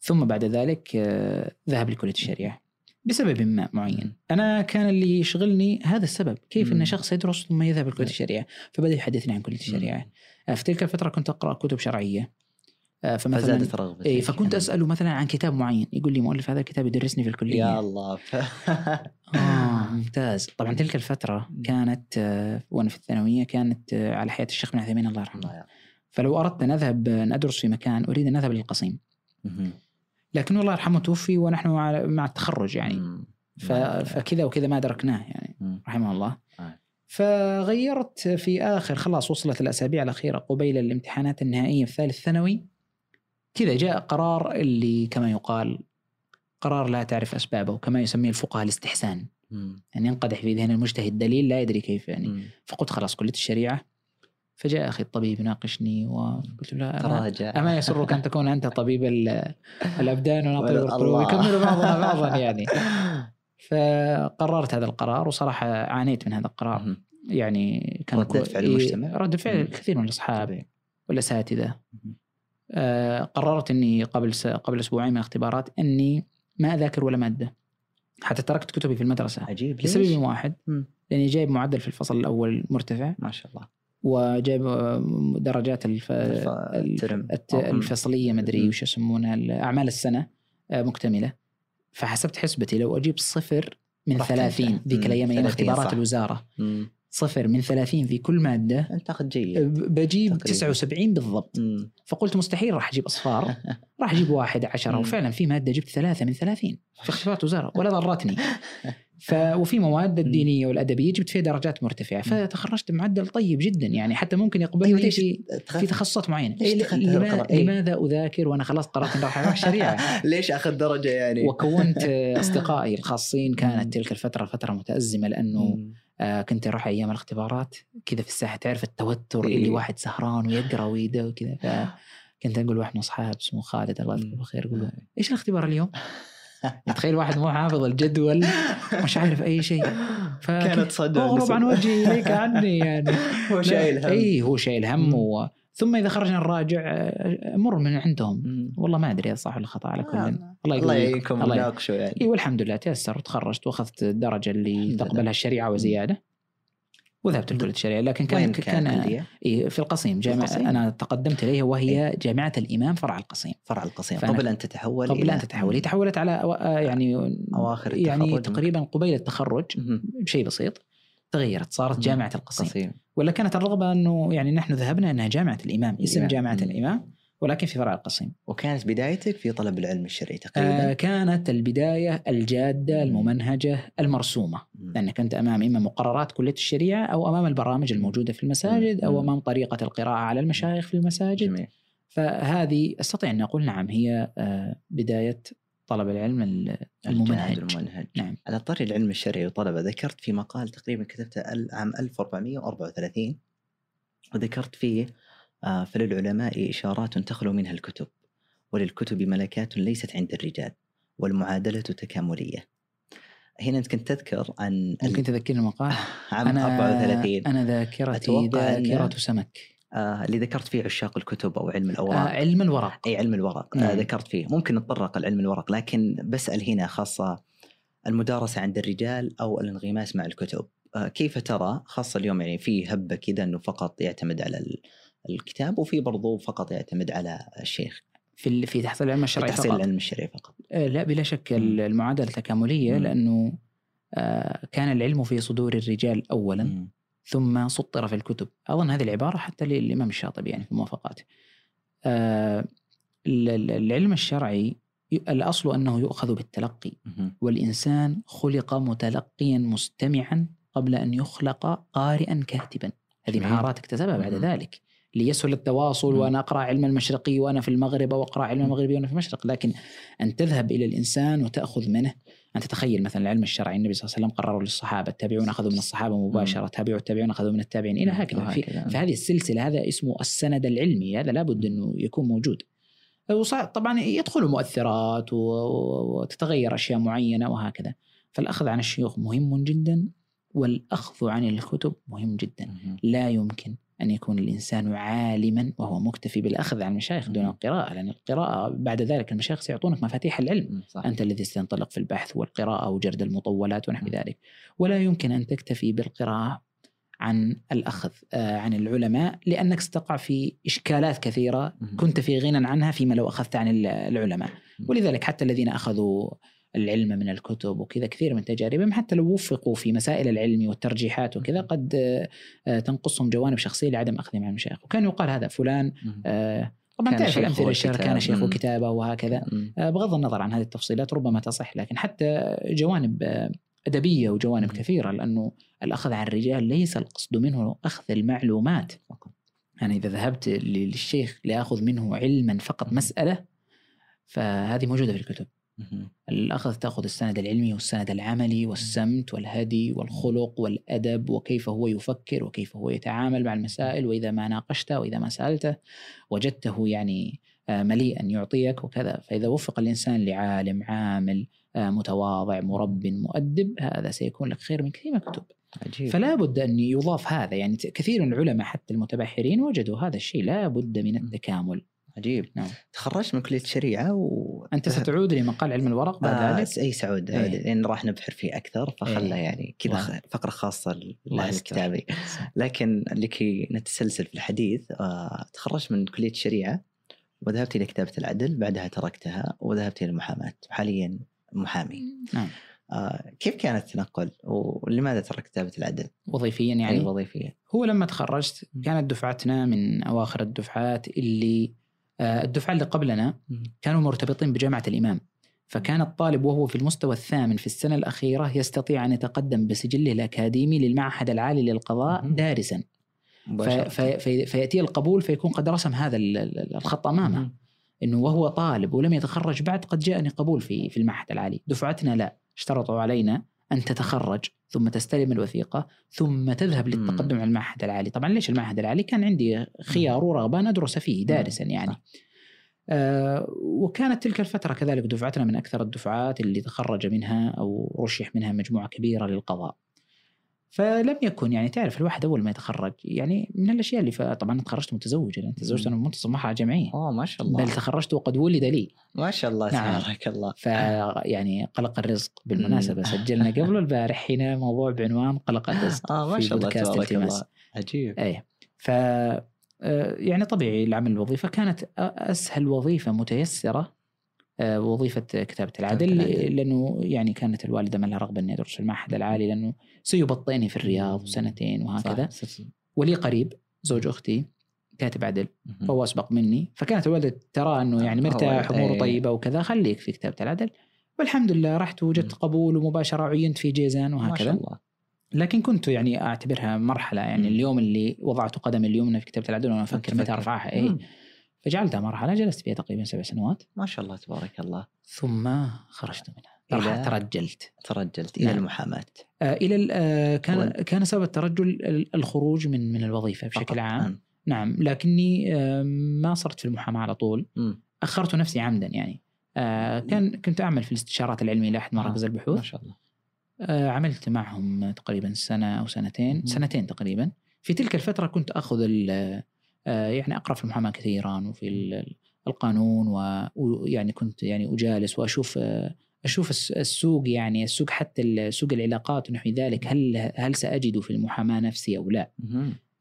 ثم بعد ذلك آه، ذهب لكلية الشريعة بسبب ما معين. أنا كان اللي يشغلني هذا السبب كيف مم. أن شخص يدرس ثم يذهب لكلية مم. الشريعة. فبدأ يحدثني عن كلية الشريعة. آه، في تلك الفترة كنت أقرأ كتب شرعية. آه، فمثلا فزادت رغبتك إيه فكنت أسأله مثلا عن كتاب معين. يقول لي مؤلف هذا الكتاب يدرسني في الكلية. يا الله. ف... <laughs> آه ممتاز. طبعا تلك الفترة كانت آه، وأنا في الثانوية كانت على حياة الشيخ بن عثيمين الله يرحمه. فلو أردت أن أذهب آه، أن أدرس في مكان أريد أن أذهب للقصيم. لكن الله يرحمه توفي ونحن مع مع التخرج يعني فكذا وكذا ما أدركناه يعني. رحمه الله آه. فغيرت في آخر خلاص وصلت الأسابيع الأخيرة قبيل الامتحانات النهائية في ثالث ثانوي كذا جاء قرار اللي كما يقال قرار لا تعرف أسبابه كما يسميه الفقهاء الاستحسان. يعني ينقدح في ذهن المجتهد دليل لا يدري كيف يعني. فقلت خلاص كلية الشريعة فجاء أخي الطبيب يناقشني وقلت له تراجع اما يسرك أن تكون أنت طبيب ال- <laughs> الأبدان وأنا طبيب. القلوب يكمل بعضنا <laughs> بعضا يعني فقررت هذا القرار وصراحة عانيت من هذا القرار. يعني كان ردة فعل المجتمع؟ رد فعل. كثير من الأصحاب. والأساتذة. آه قررت إني قبل س... قبل أسبوعين من الاختبارات إني ما أذاكر ولا مادة حتى تركت كتبي في المدرسة عجيب؟ لسبب واحد. لأني جايب معدل في الفصل الأول مرتفع ما شاء الله وجايب آه، درجات الف... الترم. الت... الفصلية مدري. وش يسمونها أعمال السنة آه، مكتملة فحسبت حسبتي لو أجيب صفر من راح 30 تنجح. ذيك. الأيام أيام 30 اختبارات صح. الوزارة مم. صفر من 30 في كل مادة أنت تاخذ جيد بجيب تقريباً. 79 بالضبط مم. فقلت مستحيل راح أجيب أصفار <laughs> راح أجيب واحد عشرة. وفعلا في مادة جبت ثلاثة من ثلاثين في اختبارات وزارة ولا ضرتني <laughs> ف وفي مواد الدينية والأدبية جبت فيها درجات مرتفعة فتخرجت بمعدل طيب جدا يعني حتى ممكن يقبلني أيوة، في في تخصصات معينة إيه، ليش لما؟ إيه. لماذا أذاكر وأنا خلاص قررت إني راح أروح الشريعه <laughs> ليش اخذ درجة يعني؟ وكونت <laughs> أصدقائي الخاصين. كانت تلك الفترة فترة متأزمة لأنه. آه كنت أروح أيام الاختبارات كذا في الساحة تعرف التوتر إيه. اللي واحد سهران ويقرأ ويده وكذا فكنت أقول واحد من اصحاب اسمه خالد الله يذكره بالخير أقول له إيش الاختبار اليوم؟ <laughs> تخيل واحد مو حافظ الجدول مش عارف أي شيء. كانت صدمة اغرب عن وجهي اليك عني يعني. <laughs> هو شايل هم. اي هو شايل هم. و... ثم إذا خرجنا نراجع مر من عندهم. مم. والله ما أدري صح ولا خطا على كل. آه، الله الله يقويكم. يعينكم يعني. اي والحمد لله تيسر وتخرجت وأخذت الدرجة اللي. تقبلها الشريعة وزيادة. وذهبت لكلية الشريعة لكن كان كان كان؟ إيه في القصيم جامعة القصيم؟ أنا تقدمت اليها وهي جامعة الإمام فرع القصيم فرع القصيم قبل أن تتحول قبل أن تتحول هي تحولت على أو- آه، يعني أواخر يعني تقريبا قبيل التخرج. بشيء بسيط تغيرت صارت. جامعة القصيم قصيم ولا كانت الرغبة أنه يعني نحن ذهبنا إنها جامعة الإمام اسم الإمام. جامعة. الإمام ولكن في فرع القصيم. وكانت بدايتك في طلب العلم الشرعي آه تقريبا؟ كانت البداية الجادة الممنهجة المرسومة. مم. لأنك أنت أمام إما مقررات كلية الشريعة أو أمام البرامج الموجودة في المساجد أو مم. أمام طريقة القراءة على المشايخ في المساجد. جميل. فهذه أستطيع أن أقول نعم هي آه بداية طلب العلم الممنهج. الممنهج. نعم. على طريق العلم الشرعي وطلبه ذكرت في مقال تقريبا كتبته عام 1434 وذكرت فيه آه، فللعلماء إشارات تخلو منها الكتب وللكتب ملكات ليست عند الرجال والمعادلة تكاملية. هنا أنت كنت تذكر عن ممكن تذكرني المقال؟ <laughs> عام أنا 34 أنا ذاكرتي ذاكرة سمك. آه، اللي ذكرت فيه عشاق الكتب أو علم آه الأوراق. علم الورق. أي علم الورق. آه نعم. ذكرت فيه. ممكن نتطرق لعلم الورق لكن بسأل هنا خاصة المدارسة عند الرجال أو الانغماس مع الكتب. آه كيف ترى خاصة اليوم يعني في هبة كذا إنه فقط يعتمد على الكتاب وفي برضو فقط يعتمد على الشيخ في في تحصيل العلم الشرعي تحصيل فقط العلم الشرعي فقط آه، لا بلا شك المعادلة تكاملية. لأنه آه، كان العلم في صدور الرجال اولا مم. ثم سطر في الكتب أظن هذه العبارة حتى للإمام الشاطبي يعني في موافقاته آه، ال- ال- العلم الشرعي الأصل أنه يؤخذ بالتلقي. والإنسان خلق متلقيا مستمعا قبل أن يخلق قارئا كاتبا هذه. مهارات اكتسبها بعد. ذلك ليسهل التواصل. وأنا أقرأ علم المشرقي وأنا في المغرب أو أقرأ علم. المغربي وأنا في المشرق لكن أن تذهب إلى الإنسان وتأخذ منه أن تتخيل مثلا العلم الشرعي النبي صلى الله عليه وسلم قرروا للصحابة التابعون أخذوا من الصحابة مباشرة تابعوا التابعون أخذوا من التابعين إلى هكذا في وهكذا. فهذه السلسلة هذا اسمه السند العلمي هذا لابد أنه يكون موجود طبعا يدخل مؤثرات وتتغير أشياء معينة وهكذا فالأخذ عن الشيوخ مهم جدا والأخذ عن الكتب مهم جدا. لا يمكن أن يكون الإنسان عالما وهو مكتفي بالأخذ عن المشايخ دون مم. القراءة لأن القراءة بعد ذلك المشايخ سيعطونك مفاتيح العلم. صح. أنت الذي ستنطلق في البحث والقراءة وجرد المطولات ونحو. ذلك ولا يمكن أن تكتفي بالقراءة عن الأخذ آه، عن العلماء لأنك ستقع في إشكالات كثيرة مهم. كنت في غنى عنها فيما لو أخذت عن ال- العلماء. ولذلك حتى الذين أخذوا العلم من الكتب وكذا كثير من تجاربهم حتى لو وفقوا في مسائل العلم والترجيحات وكذا قد آه، تنقصهم جوانب شخصية لعدم اخذهم عن المشايخ وكان يقال هذا فلان. آه، طبعا كان تعرف الامثله الشهر كان. شيخ مم. وكتابة وهكذا. آه، بغض النظر عن هذه التفصيلات ربما تصح لكن حتى جوانب أدبية وجوانب. كثيرة لأنه الأخذ عن الرجال ليس القصد منه أخذ المعلومات فقط. أنا إذا ذهبت للشيخ لأخذ منه علما فقط مسألة فهذه موجودة في الكتب. الأخذ تأخذ السند العلمي والسند العملي والسمت والهدي والخلق والأدب وكيف هو يفكر وكيف هو يتعامل مع المسائل وإذا ما ناقشته وإذا ما سألته وجدته يعني آه، مليئا يعطيك وكذا. فإذا وفق الإنسان لعالم عامل آه، متواضع مرب مؤدب هذا سيكون لك خير من كثير الكتب. عجيب. فلا بد أن يضاف هذا. يعني كثير من العلماء حتى المتبحرين وجدوا هذا الشيء. لا بد من التكامل. عجيب نعم. تخرجت من كلية الشريعه و أنت ستعود لمقال علم الورق بعد آه ذلك أي سعود إيه. لأن راح نبحر فيه أكثر فخلى إيه. يعني كذا فقرة خاصة يستر. الكتابي لكن لكي نتسلسل في الحديث آه تخرجت من كلية الشريعه وذهبت إلى كتابة العدل بعدها تركتها وذهبت إلى المحاماة حاليا محامي نعم آه كيف كان التنقل ولماذا تركت كتابة العدل؟ وظيفيا يعني وظيفيه هو لما تخرجت كانت دفعتنا من أواخر الدفعات اللي الدفعة اللي قبلنا كانوا مرتبطين بجامعة الإمام. فكان الطالب وهو في المستوى الثامن في السنة الأخيرة يستطيع أن يتقدم بسجله الأكاديمي للمعهد العالي للقضاء. دارسا. فيأتي القبول فيكون قد رسم هذا ال- ال- الخط أمامه. إنه وهو طالب ولم يتخرج بعد قد جاءني قبول في في المعهد العالي. دفعتنا لا اشترطوا علينا أن تتخرج. ثم تستلم الوثيقة ثم تذهب. للتقدم على المعهد العالي. طبعا ليش المعهد العالي؟ كان عندي خيار ورغبة أن أدرس فيه دارسا يعني. آه وكانت تلك الفترة كذلك دفعتنا من أكثر الدفعات اللي تخرج منها أو رشح منها مجموعة كبيرة للقضاء. فلم يكن يعني تعرف الواحد أول ما يتخرج يعني من الأشياء اللي ف... طبعا تخرجت متزوج يعني تزوجت أنا منتصف مرحلة جامعية. أوه ما شاء الله. بل تخرجت وقد ولد لي. ما شاء الله نعم. تبارك الله. ف يعني قلق الرزق بالمناسبة. سجلنا <laughs> قبل البارح هنا موضوع بعنوان قلق الرزق آه ما شاء الله تبارك. الله. عجيب. إيه. ف آه، يعني طبيعي العمل الوظيفة كانت أسهل وظيفة متيسرة وظيفه كتابة العدل. لأنه يعني كانت الوالدة ما لها رغبة اني ادرس في المعهد العالي لأنه سيبطئني في الرياض سنتين وهكذا صح. صح. ولي قريب زوج أختي كاتب عدل. فهو أسبق مني فكانت الوالدة ترى إنه يعني مرتاح إيه. أموره طيبة وكذا خليك في كتابة العدل والحمد لله رحت وجدت. قبول ومباشرة عينت في جيزان ما شاء وهكذا الله لكن كنت يعني أعتبرها مرحلة يعني. اليوم اللي وضعت قدم اليمنى في كتابة العدل وأنا أفكر متى. أرفعها مم. فجعلتها مرحلة جلست فيها تقريبا سبع سنوات. ما شاء الله تبارك الله. ثم خرجت منها. إلى- ترجلت. ترجلت إلى نعم. المحاماة. آه إلى ال- آه كان وال- كان سبب الترجل ال- الخروج من من الوظيفة بشكل. عام. نعم. نعم لكني آه ما صرت في المحاماة على طول. مم. أخرت نفسي عمدا يعني. آه كان كنت أعمل في الاستشارات العلمية لأحد مراكز آه، البحوث. ما شاء الله. آه، عملت معهم تقريبا سنة أو سنتين مهم. سنتين تقريبا. في تلك الفترة كنت آه، يعني أقرأ في المحاماة كثيرا وفي ال- القانون ويعني كنت يعني أجالس وأشوف آه، الس- السوق يعني السوق حتى سوق العلاقات ونحو ذلك هل هل سأجد في المحاماة نفسي أو لا.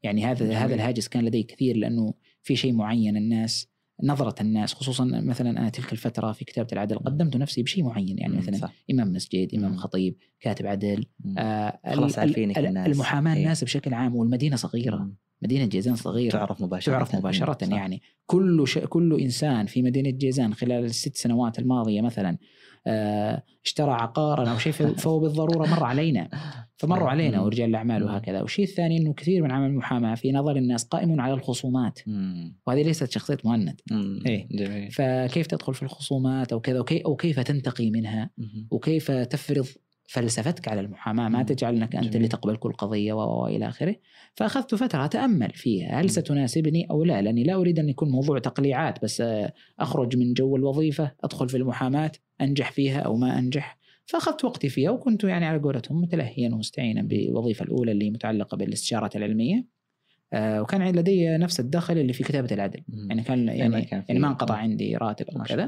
يعني هذا جميل. هذا الهاجس كان لدي كثير لأنه في شيء معين الناس نظرة الناس خصوصا مثلا أنا تلك الفترة في كتابة العدل قدمت نفسي بشيء معين يعني. مثلا صح. إمام مسجد إمام مم. خطيب كاتب عدل. آه، خلاص عارفينك ال- الناس. المحاماة إيه. الناس بشكل عام والمدينة صغيرة مم. مدينة جيزان صغيرة تعرف مباشرة تعرف مباشرة صح. يعني كل ش... كل إنسان في مدينة جيزان خلال الست سنوات الماضية مثلا آه، اشترى عقارا أو شيء <laughs> فهو بالضرورة مر علينا فمروا علينا مم. ورجال الأعمال. وهكذا والشيء الثاني إنه كثير من عمل المحاماة في نظر الناس قائم على الخصومات. وهذه ليست شخصية مهند. إيه. جميل فكيف تدخل في الخصومات أو كذا وكي أو كيف تنتقي منها. وكيف تفرض فلسفتك على المحاماة ما. تجعلك أنت. اللي تقبل كل قضية والى آخره فأخذت فترة اتامل فيها هل. ستناسبني أو لا لأني لا أريد أن يكون موضوع تقليعات بس أخرج من جو الوظيفة أدخل في المحاماة أنجح فيها أو ما أنجح فأخذت وقتي فيها وكنت يعني على قولتهم متلهيا ومستعينا بالوظيفة الأولى اللي متعلقة بالاستشارات العلمية آه، وكان لدي نفس الدخل اللي في كتابة العدل. يعني كان ما يعني كان في- يعني ما انقطع عندي راتب أو كذا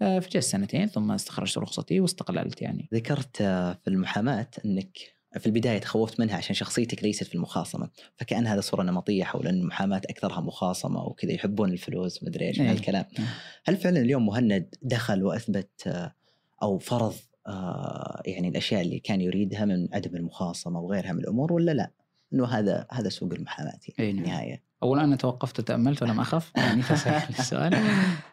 فجلست سنتين ثم استخرجت رخصتي واستقللت يعني ذكرت آه، في المحاماة إنك في البداية تخوفت منها عشان شخصيتك ليست في المخاصمة فكأن هذا صورة نمطية حول أن المحاماة أكثرها مخاصمة وكذا يحبون الفلوس مدري إيش إيه. هالكلام نعم. هل فعلا اليوم مهند دخل وأثبت آه، أو فرض آه، يعني الأشياء اللي كان يريدها من عدم المخاصمة وغيرها من الأمور ولا لا؟ أنه هذا هذا سوق المحاماة إيه في نعم. اولا أنا توقفت وتأملت ولم أخف يعني فسأل <laughs> السؤال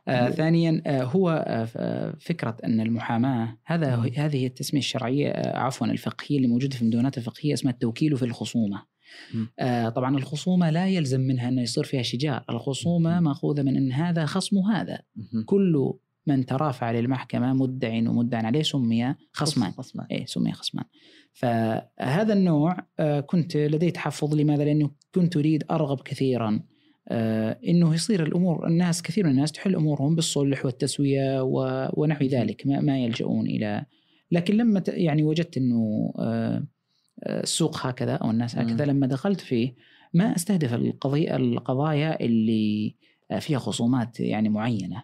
آه ثانيا آه هو آه آه، فكرة أن المحاماة هذا. هذه هي التسمية الشرعية آه عفوا الفقهية اللي موجودة في المدونات الفقهية اسمها التوكيل في الخصومة. آه طبعا الخصومة لا يلزم منها انه يصير فيها شجار الخصومة مم. مأخوذة من أن هذا خصم هذا. كل من ترافع للمحكمة مدع ومدعى عليه سمي خصمان خصمان إيه سمي خصمان فهذا النوع آه، كنت لدي تحفظ لماذا؟ لأنه كنت أريد أرغب كثيرا. آه، إنه يصير الأمور الناس كثير من الناس تحل أمورهم بالصلح والتسوية و- ونحو ذلك ما, ما يلجؤون إلى. لكن لما يعني وجدت إنه آه، السوق هكذا أو الناس هكذا. لما دخلت فيه ما أستهدف القضية القضايا اللي فيها خصومات يعني معينة.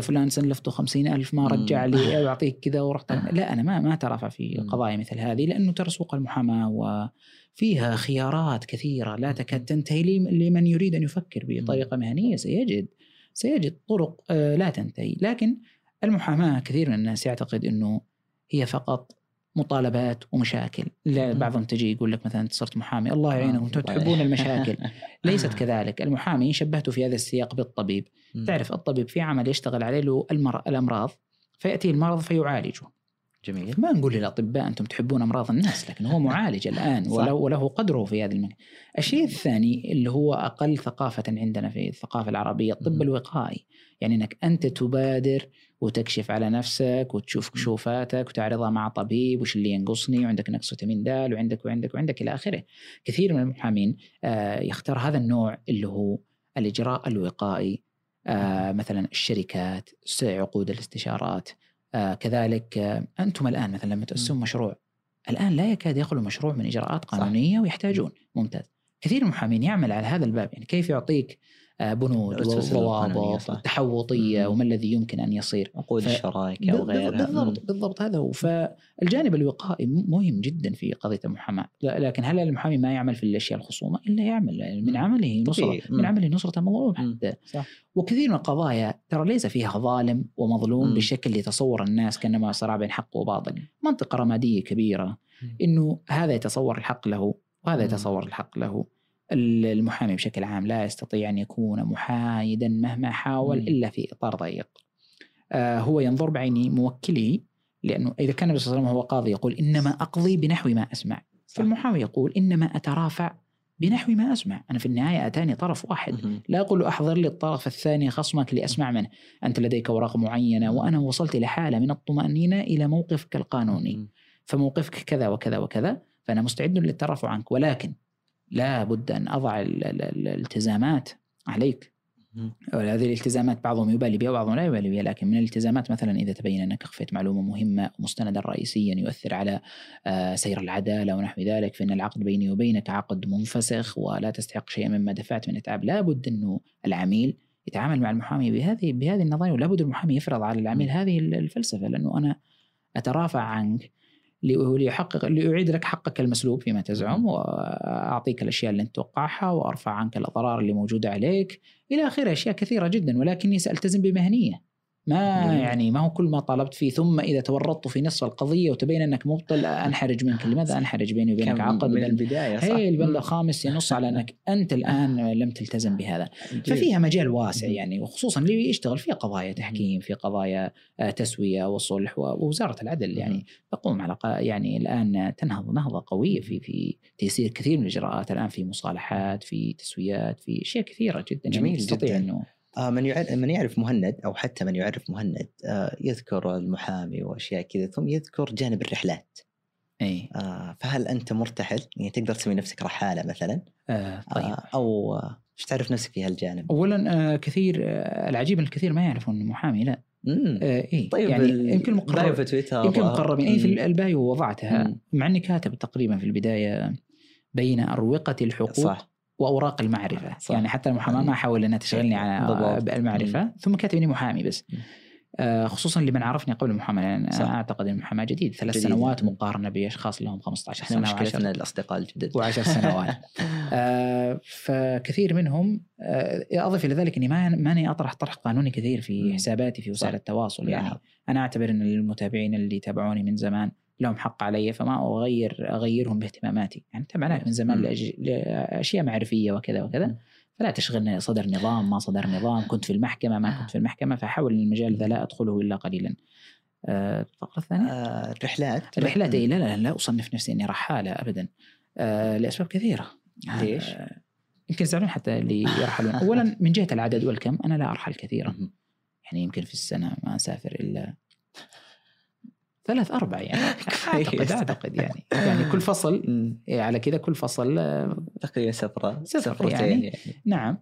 فلان سلفته خمسين ألف ما. رجع لي أو أعطيك كذا ورحت. <laughs> لا أنا ما ما ترافع في. قضايا مثل هذه لأنه ترى سوق المحاماة وفيها خيارات كثيرة لا تكاد تنتهي لم- لمن يريد أن يفكر بطريقة مهنية. سيجد سيجد طرق آه، لا تنتهي. لكن المحاماة كثير من الناس يعتقد أنه هي فقط مطالبات ومشاكل. بعضهم تجي يقول لك مثلا أنت صرت محامي الله يعينكم أنتم تحبون. <laughs> المشاكل ليست كذلك المحامي شبهته في هذا السياق بالطبيب. تعرف الطبيب في عمل يشتغل عليه له المر... الأمراض فيأتي المرض فيعالجه جميل ما نقول للأطباء أنتم تحبون أمراض الناس لكن هو معالج الآن. <laughs> وله وله قدره في هذا المكان. الشيء الثاني اللي هو أقل ثقافة عندنا في الثقافة العربية الطب. الوقائي يعني إنك أنت تبادر وتكشف على نفسك وتشوف كشوفاتك وتعرضها مع طبيب وش اللي ينقصني وعندك نقص فيتامين د وعندك وعندك وعندك إلى آخره. كثير من المحامين آه، يختار هذا النوع اللي هو الإجراء الوقائي آه، مثلا الشركات عقود الاستشارات آه، كذلك أنتم الآن مثلا لما تأسسون مشروع الآن لا يكاد يخلو مشروع من إجراءات صح. قانونية ويحتاجون. ممتاز. كثير من المحامين يعمل على هذا الباب يعني كيف يعطيك بنود الأسس القانونية، وضوابط. التحوطيه مم. وما الذي يمكن أن يصير عقود ف- الشراكة وغيرها بالضبط بالضبط هذا هو فالجانب الوقائي مهم جدا في قضية المحاماة لكن هل المحامي ما يعمل في الأشياء الخصومة إلا يعمل من مم. عمله نصرة. من. عمله نصرة المظلوم مم. حتى صح وكثير من القضايا ترى ليس فيها ظالم ومظلوم مم. بالشكل اللي الناس كأنما صراع بين حق وباطل منطقة رمادية كبيرة. إنه هذا يتصور الحق له وهذا. يتصور الحق له المحامي بشكل عام لا يستطيع أن يكون محايدا مهما حاول. إلا في إطار ضيق. آه هو ينظر بعين موكله لأنه إذا كان النبي صلى الله عليه وسلم هو قاضي يقول إنما أقضي بنحو ما أسمع. فالمحامي يقول إنما أترافع بنحو ما أسمع. أنا في النهاية أتاني طرف واحد. لا أقول له أحضر لي الطرف الثاني خصمك لأسمع منه. أنت لديك أوراق معينة وأنا وصلت إلى حالة من الطمأنينة إلى موقفك القانوني. فموقفك كذا وكذا وكذا فأنا مستعد للترفع عنك. ولكن لا بد أن أضع ال- ال- ال- الالتزامات عليك. هذه الالتزامات بعضهم يبالي بها وبعضهم لا يبالي بها لكن من الالتزامات مثلا إذا تبين أنك أخفيت معلومة مهمة مستندا رئيسيا يؤثر على آه، سير العدالة ونحو ذلك فإن العقد بيني وبينك عقد منفسخ ولا تستحق شيئا مما دفعت من اتعاب لابد انه العميل يتعامل مع المحامي بهذه بهذه النظرية ولابد المحامي يفرض على العميل هذه الفلسفة لأنه أنا أترافع عنك ليحقق لأعيد لك حقك المسلوب فيما تزعم وأعطيك الأشياء اللي أنت توقعها وأرفع عنك الأضرار اللي موجودة عليك. إلى آخره أشياء كثيرة جدا ولكني سألتزم بمهنية. ما. يعني ما هو كل ما طلبت فيه ثم إذا تورطت في نصف القضية وتبين أنك مبطل أنحرج منك <laughs> لماذا أنحرج بيني وبينك عقد من البداية صح هي البند. الخامس ينص على أنك <laughs> أنت الآن لم تلتزم بهذا. ففيها مجال واسع. يعني وخصوصا اللي يشتغل في قضايا تحكيم في قضايا آه، تسوية وصلح ووزارة العدل يعني تقوم على يعني الآن تنهض نهضة قوية في في تيسير كثير من الإجراءات الآن في مصالحات في تسويات في أشياء كثيرة جدا جميل يعني تستطيع جداً. إنه من يعرف من يعرف مهند أو حتى من يعرف مهند آه يذكر المحامي وأشياء كذا ثم يذكر جانب الرحلات إي آه فهل أنت مرتحل؟ يعني تقدر تسمي نفسك رحالة مثلا آه طيب آه أو آه، إيش تعرف نفسك في هالجانب؟ اولا آه كثير آه العجيب إن الكثير ما يعرفون إنه محامي لا. آه إي طيب يعني يمكن مقرر في تويتر يمكن آه، مقربين إي في. البايو وضعتها مم. مع إني كاتب تقريبا في البداية بين أروقة الحقوق صح وأوراق المعرفة صح. يعني حتى المحاماة ما حاول إنها تشغلني على بالضبط. المعرفه ثم كاتب اني محامي بس مم. آه، خصوصا لمن عرفني قبل المحاماة لأن صح. أنا أعتقد إن المحاماة جديد ثلاث جديد. سنوات مم. مقارنة بأشخاص لهم 15 إحنا سنة مشكلتنا و10 الأصدقاء الجدد وعشر سنوات <laughs> آه، فكثير منهم آه، أضف إلى ذلك إني ما ماني أطرح طرح قانوني كثير في مم. حساباتي في وسائل. التواصل يعني لاحظ. أنا أعتبر إن المتابعين اللي يتابعوني من زمان لهم حق علي فما أغير أغيرهم باهتماماتي. يعني تابعناك من زمان. لأشياء معرفية وكذا وكذا. فلا تشغلني صدر نظام ما صدر نظام كنت في المحكمة ما كنت في المحكمة فاحاول المجال ذا لا أدخله إلا قليلا. آه، الفقره الثانية؟ آه الرحلات. الرحلات. إيه لا لا لا أصنف نفسي إني رحالة ابدا. آه لأسباب كثيرة. ليش؟ آه يمكن يزعلون حتى اللي يرحلون. <laughs> اولا من جهة العدد والكم أنا لا أرحل كثيرا. يعني يمكن في السنة ما أسافر إلا ثلاث أربع يعني <laughs> أعتقد أعتقد يعني يعني كل فصل. إيه، على كذا كل فصل آه، تقريبا سفرة سفرة سفرتين يعني. يعني. نعم.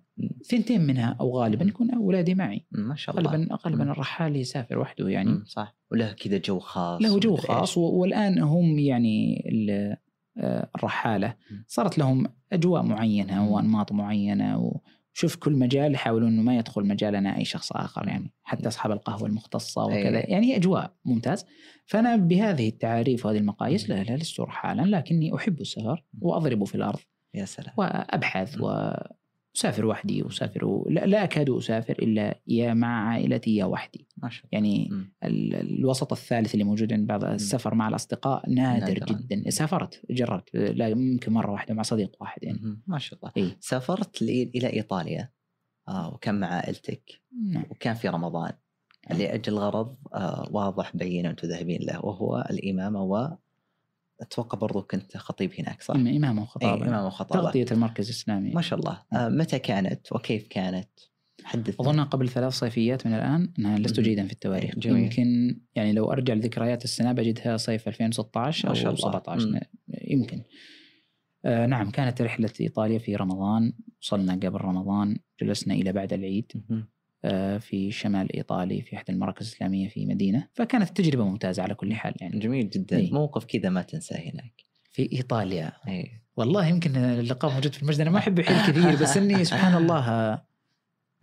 ثنتين منها أو غالبا يكون أولادي معي ما شاء الله غالبا غالبا. الرحال يسافر وحده يعني. صح وله كذا جو خاص له جو. خاص والآن هم يعني آه، الرحالة. صارت لهم أجواء معينة. وأنماط معينة وشوف كل مجال يحاولون إنه ما يدخل مجالنا أي شخص آخر يعني حتى أصحاب القهوة المختصة وكذا. أي. يعني أجواء ممتاز. فأنا بهذه التعاريف وهذه المقاييس لا لا لست رحالا لكني أحب السفر وأضرب في الأرض يا سلام. وأبحث مم. واسافر وحدي وأسافر لا, لا أكاد أسافر إلا يا مع عائلتي يا وحدي. الله. يعني. ال- الوسط الثالث اللي موجود عند بعض السفر مع الأصدقاء نادر. جدا. سافرت جربت لا يمكن مرة واحدة مع صديق واحد يعني. ما شاء الله. اي سافرت لي- إلى إيطاليا. آه وكان مع عائلتك. نعم. وكان في رمضان. لأجل غرض آه واضح بين أنتم ذاهبين له وهو الامامه و أتوقع برضو كنت خطيب هناك صح؟ إمام وخطابة إمام وخطابة تغطية المركز الإسلامي ما شاء الله آه متى كانت وكيف كانت؟ حدثنا أظن قبل ثلاث صيفيات من الآن أنا لست مم. جيدا في التواريخ جميل. يمكن يعني لو أرجع لذكريات السنة بجدها صيف 2016 ما شاء أو الله. 17 مم. يمكن آه نعم كانت رحلة إيطاليا في رمضان وصلنا قبل رمضان جلسنا إلى بعد العيد مهم. آه، في شمال إيطالي في احدى المراكز الإسلامية في مدينة. فكانت تجربة ممتازة على كل حال يعني. جميل جدا. إي. موقف كذا ما تنساه هناك. في إيطاليا. اي والله يمكن اللقاء موجود في المجد. أنا ما أحب احيل كثير بس إني <laughs> سبحان الله